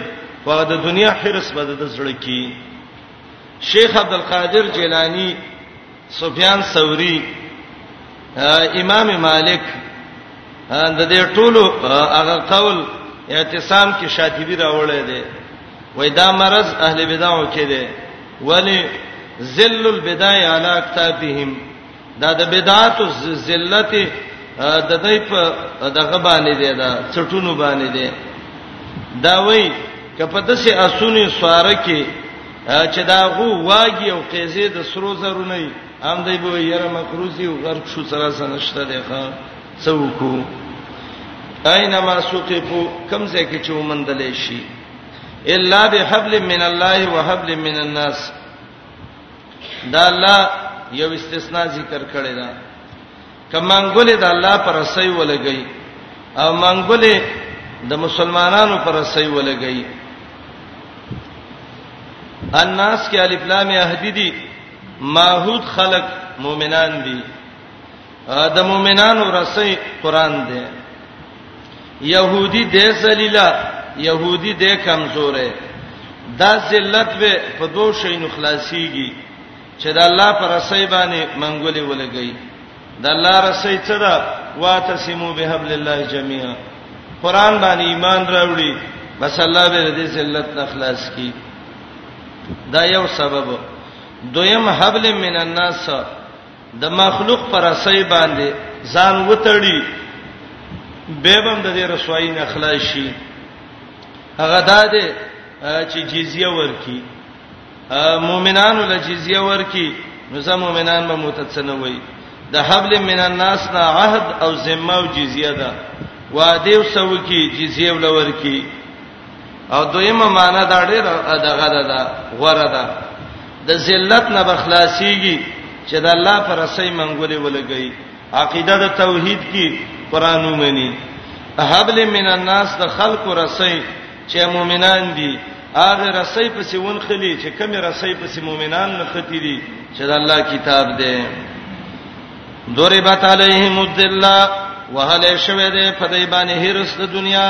په د دنیا حرس بده د زړه کې شیخ عبد القادر جیلانی سفیان ثوری امام مالک د دې ټولو هغه قول اعتصام کې شاطبی راوړی دی وای دا مرض اهل بدعو کې دی ولی ذل البدع علی اکتابهم دا د بدعات ذلت د دې په دغه باندې دی دا چټونو باندې دی دا وای کپه د سه اسونی سواره کې چې دا غو واګي او قیزه د سرو زرو نه هم دی به یره مکروزی او غرق شو سره سنشته دی ښا څوکو اينما سقفو کم ځای کې چې ومندل شي الا بحبل من الله وحبل من الناس دا الله یو استثناء ذکر کړی دا کمنګولې د الله پر سي ولګي او منګولې د مسلمانانو پر سي ولګي الناس کې الف لام اهدی دي ماحود خلق مؤمنان دي د مؤمنانو رسې قران دی يهودي د ذلیلا يهودي د کمزورې دا ذلت به په دوه شینو خلاصيږي چې د الله پر رسې باندې منګولې ولګي د الله رسې څه ده واتسمو بهبل الله جميعا قران باندې ایمان راوړي بس الله به دې ذلت نه خلاص کی دا یو سبب دویم حبل من الناس د مخلوق پر اسای باندې ځان وتړي به بم د دې رسوایی نه خلاص شي هغه داده چې جزیه ورکی مؤمنانو له جزیه ورکی نو زم مؤمنان به متڅنوي د حبل من الناس نه عهد او ذمه او جزیه ده وعده او سوکی جزیه ولور کی او دویمه معنا دا ډېر دغه ده دا غوړه ده د ذلت نه بخلاصيږي چې د الله پر سي منګولې ولګي عقیده د توحید کی قران ومني حبل من الناس د خلق رسي چې مؤمنان دي هغه رسي په سیون خلی چې کوم رسي په سی مؤمنان نه ختی دي چې د الله کتاب دی دوربت علیهم الذلہ وهل شوه دې په دې باندې هرڅ د دنیا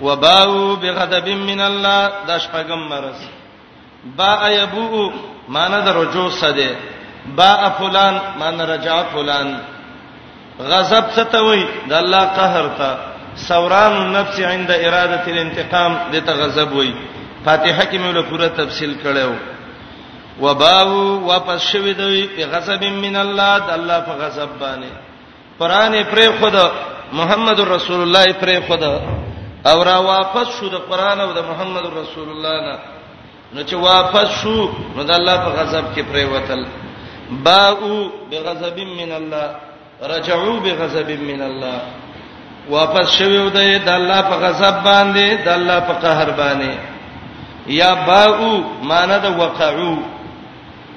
وباو بغضب من الله د شپږم مرز با ایبو معنی د رجو سده با فلان معنی رجا فلان غضب څه ته وای د الله قهر ته سوران النفس عند اراده الانتقام د ته غضب وای فاتحه کې مولا پوره تفصیل کړو وباو واپس شوی دوی په غضب من الله د الله په غضب باندې قران پرې خود محمد رسول الله پرې خود او را واپس شو د قران او د محمد رسول الله نه نو چې واپس شو نو د الله په غضب کې پرې وتل باو بغضب من الله رجعوا بغضب من الله واپس شوی و دی د الله په غضب باندې د الله په قهر باندې یا باو معنی د وقعو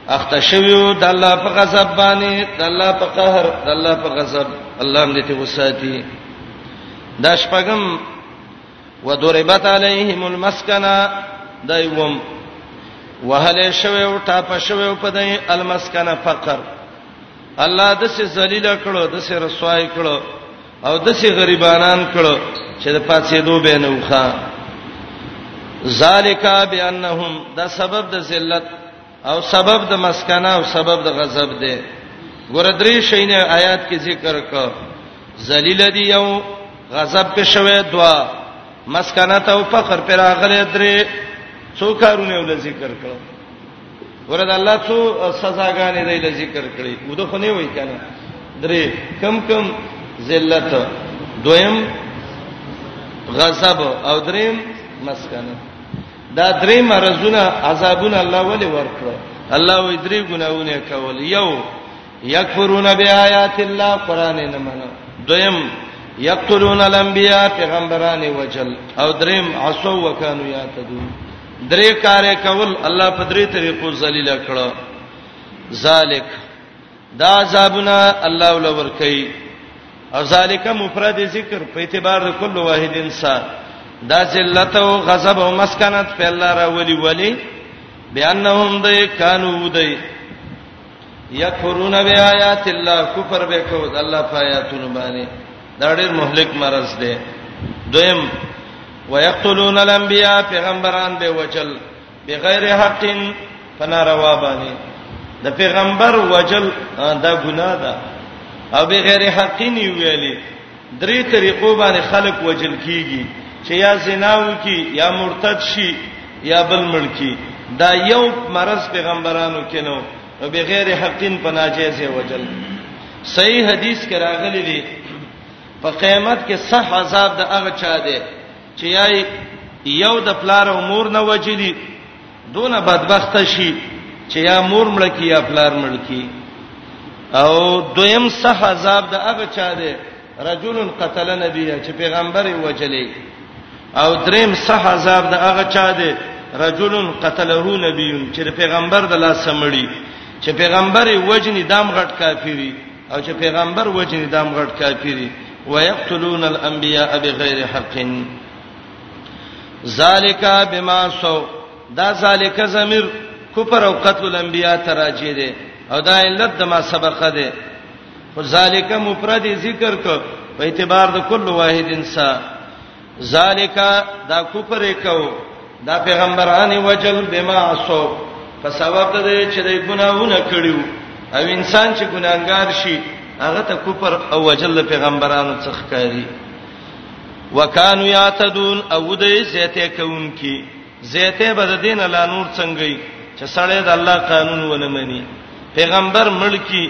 اخته شویو د الله په غضب باندې د الله په قهر د الله په غضب الله دې ته وساتي دا شپغم وضربت عليهم المسكنه دایوم وهله شوی او ټاپ شوی په دې المسکنه فقر الله د څه ذلیل کړو د څه رسوای کړو او دسه غریبانان کړو چې د پاتې دوه بینوخه ذالک بانهم دا سبب د ذلت او سبب د مسکنه او سبب د غضب دی ګور درې شینه آیات کې ذکر کړه ذلیل دی یو غضب په شوه دوا مسکنه او فخر پر اغله درې څو کارونه ول ذکر کړه ورته الله څو سزاګانې دی ذکر کړي و د خنه وای کنه درې کم کم ذلت دویم غضب او دریم مسکنه دا درې مرزونه عذابونه الله ولې ورکړه الله وې درې ګناونه کول یو یکفرون بیاات الله قران نه منو دویم یقتلون الانبیاء پیغمبران وجل او دریم عصو وکانو یاتدون درې کارې کول الله په درې طریقو ذلیل کړو ذالک دا عذابنا الله ولور کوي او ذالک مفرد ذکر په اعتبار د کل واحد انسان دا ذلت او غضب او مسکنت په الله را ولي ولي بانهم د کانو دی یکفرون بیاات الله کفر وکاو د الله فیاتون باندې دا ډېر مهلک مرز دی دویم ويقتلون الانبیاء پیغمبران به وجل بغیر حق فناروا باندې د پیغمبر وجل دا ګناه ده او بغیر حق نیولې درې طریقو باندې خلق وجل کیږي چې یا زنا وکي یا مرتد شي یا بل ملکی دا یو مرز پیغمبرانو کې نو بغیر حقین په ناجیز وجل صحیح حدیث کې راغلی دی په قیامت کې صح عذاب د هغه چا دی چې یای یو د پلار او مور نه وجلی دونه بدبخت شي چې یا مور مړ کی یا پلار مړ کی او دویم صح عذاب د هغه چا دی رجل قتل نبی چې پیغمبر یې وجلې او دریم صح عذاب د هغه چا دی رجل قتله نبی چې پیغمبر د لاس سمړي چې پیغمبر یې وجنی دام غټ کافری او چې پیغمبر وجنی دام غټ کافری ويقتلون الانبیاء بغیر حق ذالک بما سو دا ذالک ضمیر کفر او قتل الانبیاء تراجی دی او دا علت د ما سبق دی خو ذالک مفرد ذکر کو په اعتبار د کل واحد انسان ذالک دا کفر کو دا پیغمبران وجل بما سو په سبب د دې چې د ګناهونه کړیو او انسان چې ګناګار شي هغه ته کفر او وجل پیغمبرانو څخه کوي وکانو یاتدون او دې زیته کوونکی زیته بد دین لا نور څنګه چې سړی د الله قانون ونه مني پیغمبر ملکی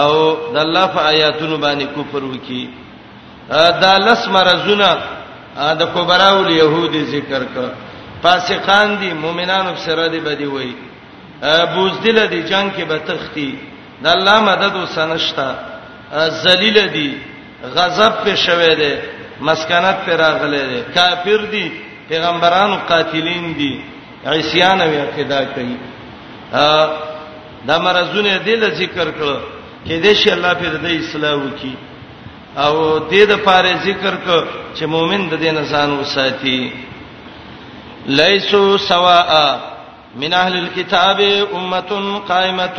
او د الله په آیاتونو باندې کفر وکي دا لس مرزونه د کبراو اليهودي ذکر کړ فاسقان دي مؤمنانو سره دي بدی وای بوزدل دي جنگ کې به تختی د الله مدد وسنشتا ذلیل دي غضب په شوه دی مسکنت پر راغله دی کافر دی پیغمبرانو قاتلین دی عصیان او اعتدا کوي دا مرزونه دی ل ذکر کړو کې دې شي الله په دې اصلاح وکي او دې د پاره ذکر کو چې مؤمن د دې نه ځان وساتي لیسو سواء من اهل الكتاب امه قائمه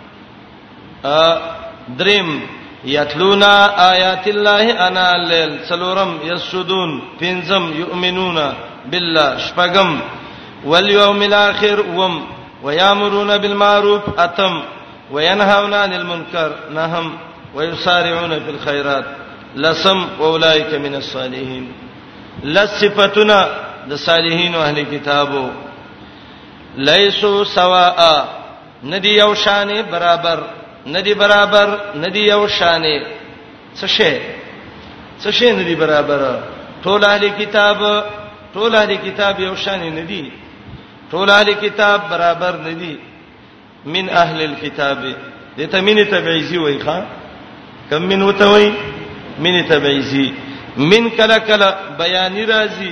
دریم یتلونا آیات الله انا الليل سلورم یسجدون پنزم یؤمنون بالله شپغم والیوم الاخر وم ويامرون بالمعروف اتم وينهون عن المنكر نهم ويسارعون في الخيرات لسم اولئك من الصالحين لصفتنا د صالحین او اهل کتابو لیسو سواء ندی یو شان برابر ندی برابر ندی یو شان څه شي څه شي ندی برابر ټول اهل کتاب ټول اهل کتاب یو شان ندی ټول اهل کتاب برابر ندی من اهل الكتاب دته مين تبعیزی وای ښا کم من وته وای مين تبعیزی من کلا کلا بیان راضی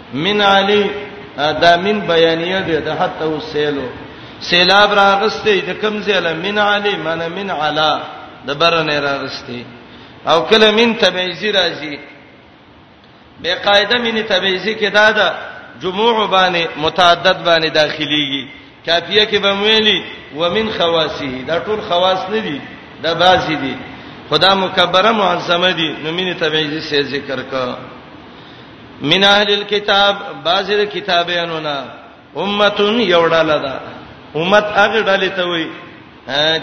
من علی دا من بیانیه ده د حتی وسیلو سیلاب راغسته د کم زله من علی من من علا د برنه راغسته او کله من تبعیزی راځي به قاعده من تبعیزی کې دا ده جموع باندې متعدد باندې داخليږي کافیه کې به ویلي ومن خواصه دا ټول خواص نه دي دا بازي دي خدا مکبره معظمه دي نو مين تبعیزي سي ذکر کا من اهل الكتاب بازي د کتابانو نه امتون یوړاله ده امت هغه ډلې ته وي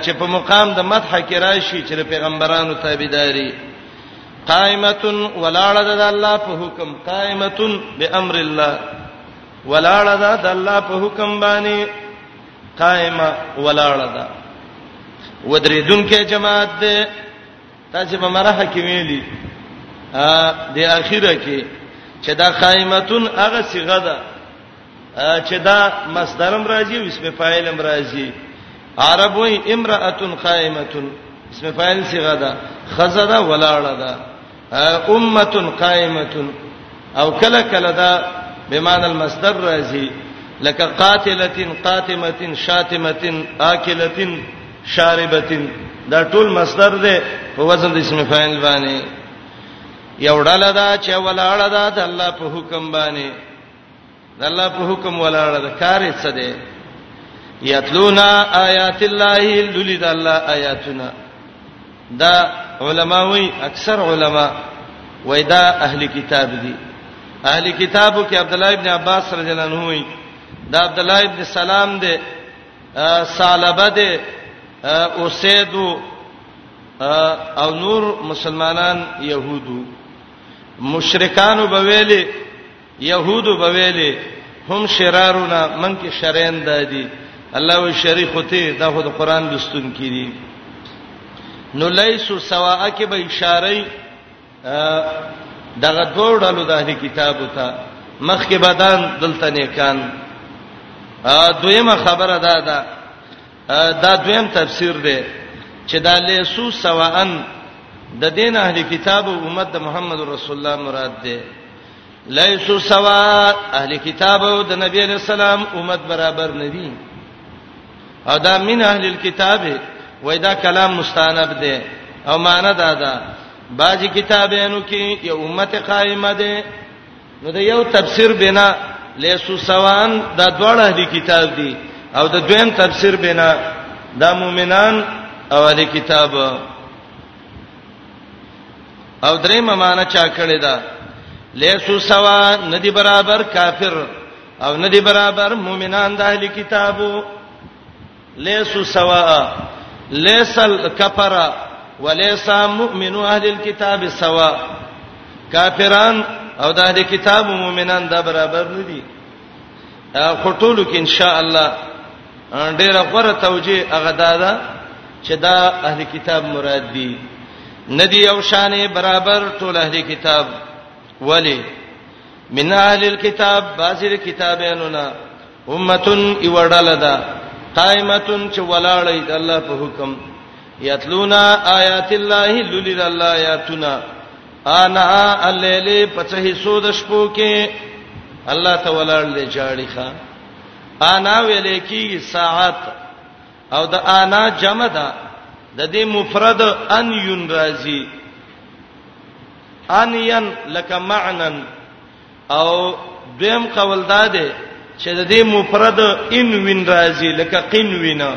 چې په مقام د مدح کې راشي چې پیغمبرانو تابعداري قائمتون ولاړه ده الله په حکم قائمتون بامر الله ولاړه ده د الله په حکم باندې قائمه ولاړه ده ودریدونکو جماعت ده تاسو په مرحه کې ویلي ا د اخیره کې چې دا قائمتون هغه صيغه ده چې دا مصدرم راځي او اسم فاعلم راځي عربوي امراه قائمه اسم فاعل صيغه ده خزه ده ولاړه ده امه قائمه او کله کله دا بمعنى المصدر راځي لکه قاتلتين قاتمتين شاتمتين آکلتين شاربتين دا ټول مصدر دی په وزن د اسم فاعل باندې یو ډله دا چې ولاړه ده د الله په حکم باندې د الله په حکم ولاړه ده کار یې څه دی یتلونا آیات الله لولید الله آیاتنا دا علماوی اکثر علما وای دا اهل کتاب دي اهل کتابو کې عبد الله ابن عباس رضی الله عنه وای دا عبد الله ابن سلام دی سالبه دی اوسید او نور مسلمانان يهودو مشرکانو به ویلي يهودو به ویلې هم شرارونه من کې شرین دادي الله وی شریخ ته دا خو د قران لستون کړي نو لیسو سواء کې به اشاره دغه دوه ډلو د اهل کتابو ته مخکې بدن دلته نیکان دویمه خبره ده دا دا دویم تفسیر دی چې دا لیسو سواءن د دین اهل کتاب او امت د محمد رسول الله مراد ده لیسو سوا اهل کتاب او د نبی علی السلام امت برابر ندي او دا من اهل الكتاب وای دا کلام مستانب دی او معنا دا ده باجی کتابینو کې یو امت قائمه ده نو دا یو تفسیر بنا لیسو سوان دا دوړ اهل کتاب دي او د دویم تفسیر بنا دا مؤمنان او اهل کتاب او درې ممانه چا کړی دا لیسو سوا ندی برابر کافر او ندی برابر مؤمنان د اهل کتابو لیسو سوا لیس الکفر ولیس مؤمن اهل الكتاب سوا کافران او د اهل کتاب مؤمنان دا برابر ندي خټولو کې ان شاء الله ډیره غوړه توجیه هغه دادا چې دا اهل کتاب مراد دي ندی او شانې برابر ټول اهل کتاب ولی من اهل الكتاب بازر کتابانو نه امتون ایوړل ده قائمتون چې ولاړې د الله په حکم یتلونا آیات الله لولید الله آیاتنا انا الليل پڅه حصو د شپو کې الله تعالی له جاړي ښا انا ویل کی ساعت او د انا جمع ده د دې مفرد ان یون راځي ان ین لک معنا او دیم قول دا ده چې د دې مفرد ان وین راځي لکه قین وینا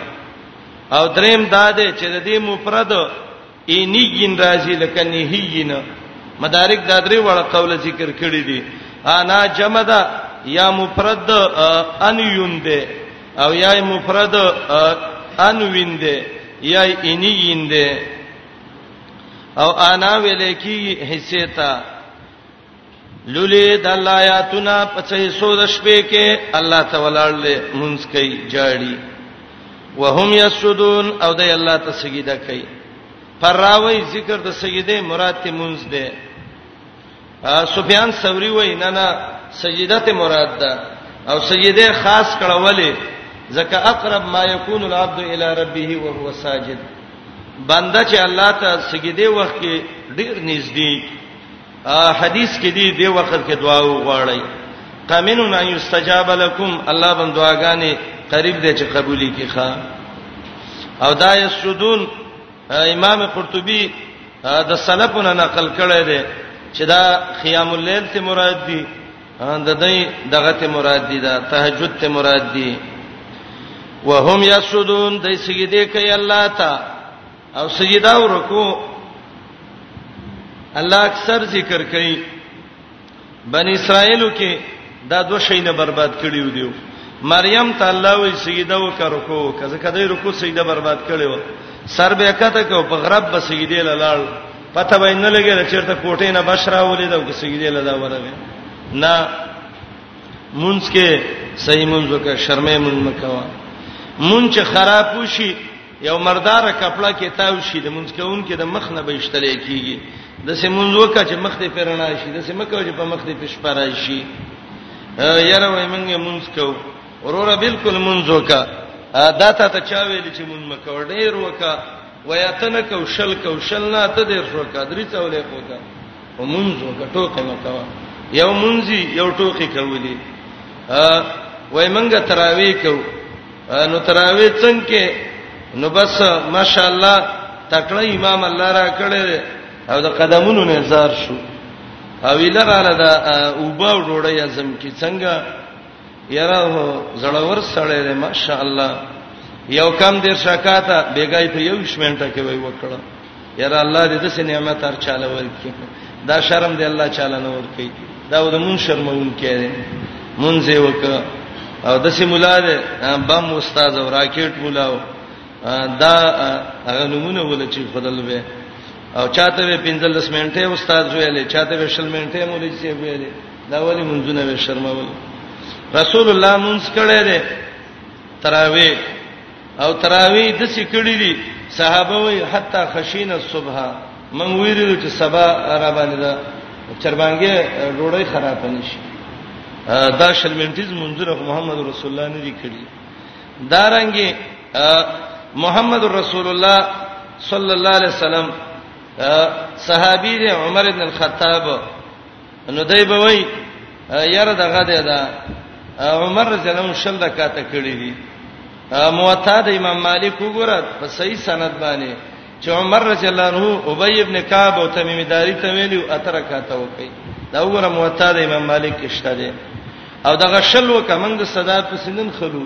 او دریم دا ده چې د دې مفرد اینین راځي لکه نهیین مدارک دا درې وړه قول ذکر کړی دي انا جمع ده یا مفرد ان یون ده او یا مفرد ان وین ده یا اینین ده او انا ولیکي حصے ته لولي د الله آیاتونه په څه حصو د شپې کې الله تعالی له مونږ کوي جاړي وهم یسجدون او د الله ته سجده کوي فراوی ذکر د سجده مراد ته مونږ ده سفیان ثوری وای نه نه سجده ته مراد ده او سجده خاص کړهولې ځکه اقرب ما یکون العبد الی ربه وهو ساجد بنده چې الله ته سجده وخت کې ډیر نږدې حدیث کې دی دی وخت کې دعا وغواړی قامنون ان یستجاب لكم الله بن دعاګانې قریب دی چې قبولې کی ښا او دا یسجدون امام قرطبي د سلفونو نقل کړی دی چې دا قیام الليل ته مراد دی د دې دغه ته مراد دی دا تهجد ته مراد دی وهم یسجدون دای سجده کوي الله ته او سجده او رکوع الله اکثر ذکر کوي بنی اسرائیلو کې دا دوه شی نه برباد کړیو دیو مریم ته الله وی سجده وکړو کو کزه کده رکوع سجده برباد کړیو سر به کته کو په غرب به سجده لاله پته وای نه لګی چیرته کوټې نه بشرا ولې دا کې سجده لاله ورغه نه مونږ کې صحیح مونږ وکړه شرمې مونږ مکوا مونږ خراب وشي یو مردار کپړه کې تاو شي د منځ کون کې د مخ نه بهشتلې کیږي د سیمونځ وکړه چې مخ دې پرنا شي د سیمکه چې په مخ دې پښ پرا شي یاره وای منګه منځ کو وروره بالکل منځ وکړه دا ته ته چا ویل چې مونږ مکو ډیر وکړه ویا تنه کو شل کو شل نه ته ډیر شو کا درې څولې کوته ومنځ وکړه ټوکې مکو یو منځي یو ټوکې کولې وای منګه تراوی کو نو تراوی څنګه نو بس ماشاءالله تکړه امام الله را کړی او د قدمونو نه زار شو او لراله دا اوبا ډوړی اعظم کی څنګه یاره زړور سړی دی ماشاءالله یو کم دیر شکاته بیګای په یو شمنټه کې وای وکړه یاره الله دې داسې نعمت هر چاله ورکړي دا شرم دې الله چاله نه ورکړي دا د مون شرمون کړي مونږ یې وک او د سې مولا دې بم استاد او راکټ مولا دا هغه نمونه ول چې خدل به او چاته به 15 منټه استاد ویلې چاته به 20 منټه مولوی چې ویلې دا ولی منځونه به شرمول رسول الله مونږ کړه دې تراوی او تراوی د څه کړی دي صحابه وی حتا خشین الصبح من ویریدو چې سبا را باندې دا چربانګه ډوړی خراب نشي دا شلمنټیز منظور محمد رسول الله نه دی کړی دارنګي محمد رسول الله صلی الله علیه وسلم صحابي عمر ابن الخطاب نو دای به وای یاره دغه دی دا عمر رضی الله عنه شل رکعات کړی دي موطا د امام مالک وګوره په صحیح سند باندې چې عمر رضی الله عنه ابی ابن کعب او تمیم داری ته ویلو اتر رکعات وکي دا وګوره موطا د امام مالک کې شته دي او دغه شل وکمنګ صدا په سنن خلو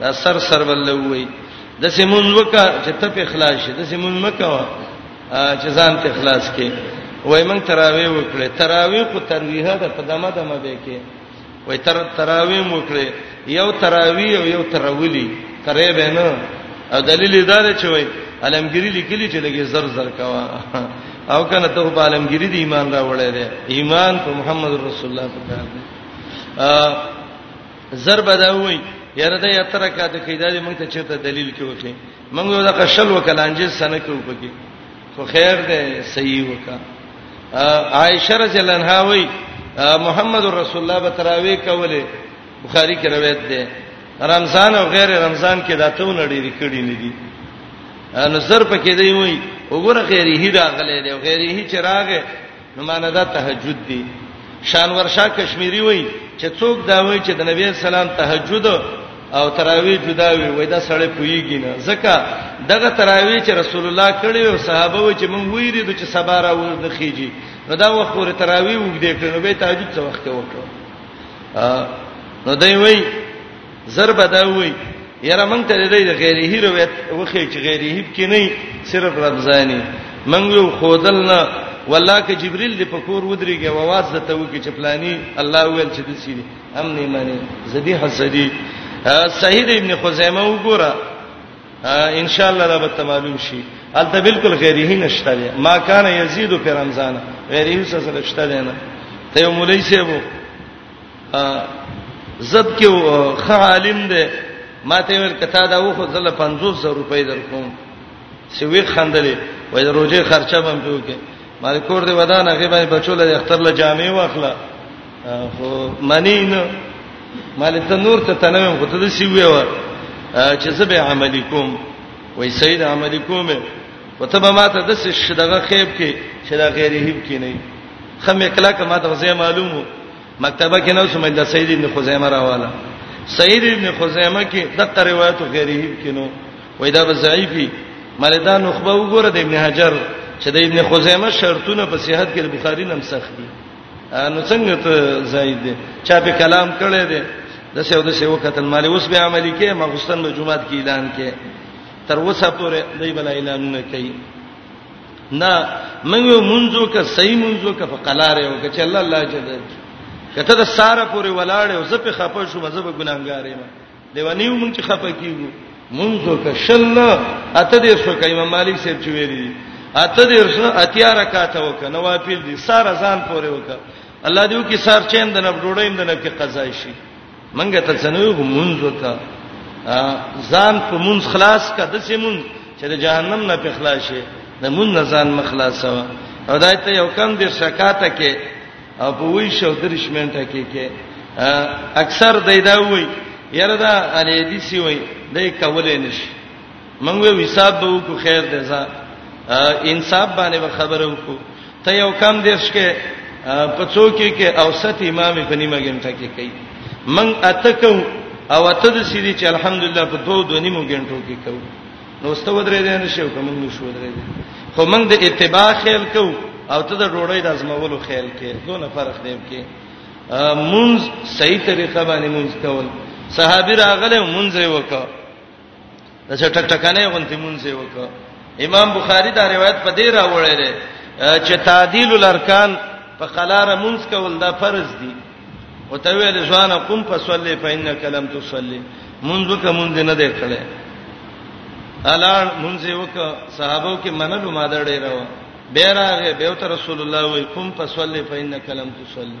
دا سر سر بل وی د سیمون وکا چې ته په اخلاص شې د سیمون مکو چې ځان ته اخلاص کې وای مونږ تراوی وکړې تراوی کو ترویه ده په دمه دمه به کې وای تر تراوی وکړې یو تراوی او یو تراولی ترې به نه او دلیل دا دی چې وای علمګری لیکلی چې لګي زر زر کوا او کنه ته په علمګری دی ایمان راوړې ده ایمان په محمد رسول الله په کار دی ضرب دا وای یاره دا یا ترکا د کیدا دې موږ ته چیرته دلیل کې وکي موږ یو د قشل وکلانجې سنه کې وکي خو خیر دې صحیح وکا عائشه رضی الله عنها وای محمد رسول الله بتراوي کوله بخاری کې روایت ده رمضان او غیر رمضان کې دا ته ونړي ریکړي نه دي نو سر پکې دی وای وګوره غیره هی راغله دی غیره هی چې راغې نو معنا دا تهجد دی شانور شاه کشمیری وای چې څوک دا وای چې د نبی اسلام تهجد او تراوی جدا وی وای دا سړی پویږي نه ځکه دغه تراوی چې رسول الله کړی او صحابه و چې مونږ ویری د چې سبا را ورده خيږي نو دا وخت پورې تراوی وګدې کړو به تهجد څو وخت وکړو نو دوی وای زر بدوي یاره مونږ ته د غیره روایت وخی چې غیره هیب کې نه صرف رمضاني مونږ یو خودل نه والله ک جبريل د پکور ودرېږي او आवाज ته وکی چې پلاني الله ویل چې د سیری هم نه مانی زدي حسدي سعید ابن خزیمه وګوره ان شاء الله دا به معلوم شي البته بالکل غیره نشته دی ما کان یزيد په رمضان غیره څه سره شته دی نه ته یو مولای سیبو زب کې خ عالم دی ماته ویل کته دا و خو زله 500 روپۍ درکوم چې وی خندلې وای د روزه خرچه بم پیو کې مال کور دی ودان هغه باندې بچو له اختر له جامې واخله خو منی نه مال ته نور ته تنوم خو ته سی وی و چې زه به عملی کوم وای سید عملی کوم وته به ماته د څه شدغه خیب کې چې دا غیر هیب کې نه خمه کلا کما ته زه معلومو مکتبه کې نو سمې د سید ابن خزیمه راواله سید ابن خزیمه کې دغه روایت غیره کې نو وای دا به ضعیفي ملدا نخبه وګوره د ابن حجر چې د ابن خزیمه شرطونه په صحت کې د بخاری نم سخت دي نو څنګه ته زائد دي چا په کلام کړي دي د سیو د سیو قتل مال اوس به عملی کې مغستان د جمعات کې اعلان کې تر اوسه پورې دای بل اعلانونه کوي نه موږ یو منځو کې صحیح منځو کې په قلار یو کې چې الله الله جل کته د ساره پورې ولاړ او زه په خپه شو مزه به ګناګار یم دیوانیو مونږ چې خپه کیږو منځو کې شل اته دې سو کې امام مالک صاحب چې ویلي اته دې سو اتیا رکعات وک نو واپیل دي ساره ځان پورې وک الله دې وکي سار چین د نب ډوډۍ د نب کې قضا شي منګه ته څنوي خو مونږ وکا ځان په مونږ خلاص کا د سې مونږ چې د جهنم نه په خلاص شي د مونږ نه ځان مخلاصو او دای ته یو کم دیر شکاته کې او په وی شو درش منټه کې کې اکثر دای دا وای یره دا الی دي سی وای دای کولې نشي موږ به حساب به وکړو خیر دی ځا انصاف باندې به خبره وکړو ته یو کم دیش کې په څوکې کې اوسط امام په نیمه ګنټه کې کوي من اتکو او ته د سیدی چې الحمدلله په دوه دوه نیمو ګنټو کې کوو نو ست ودرې دې نه شو کوم نو شو ودرې دې خو موږ د اتباع خیال کو او ته د ډوړې د ازمولو خیال کې دونه فرق دی کې مونږ صحیح طریقه باندې مونږ کول صحابي راغله مونږ یې وکړه دا چې ټک ټکانه غونتی مونږ یې وکړ امام بخاری دا روایت په دې راوړی دی چې تعدیل الارکان په قلار مونږ کول دا فرض دی او ته ویل ځوان قم فصلی فإنک لم تصلی مونږ وکړه مونږ نه دی کړی الان مونږ یې وکړه صحابو کې منلو ما دړې راو بیره به رسول الله وي قم فصلی فإنک لم تصلی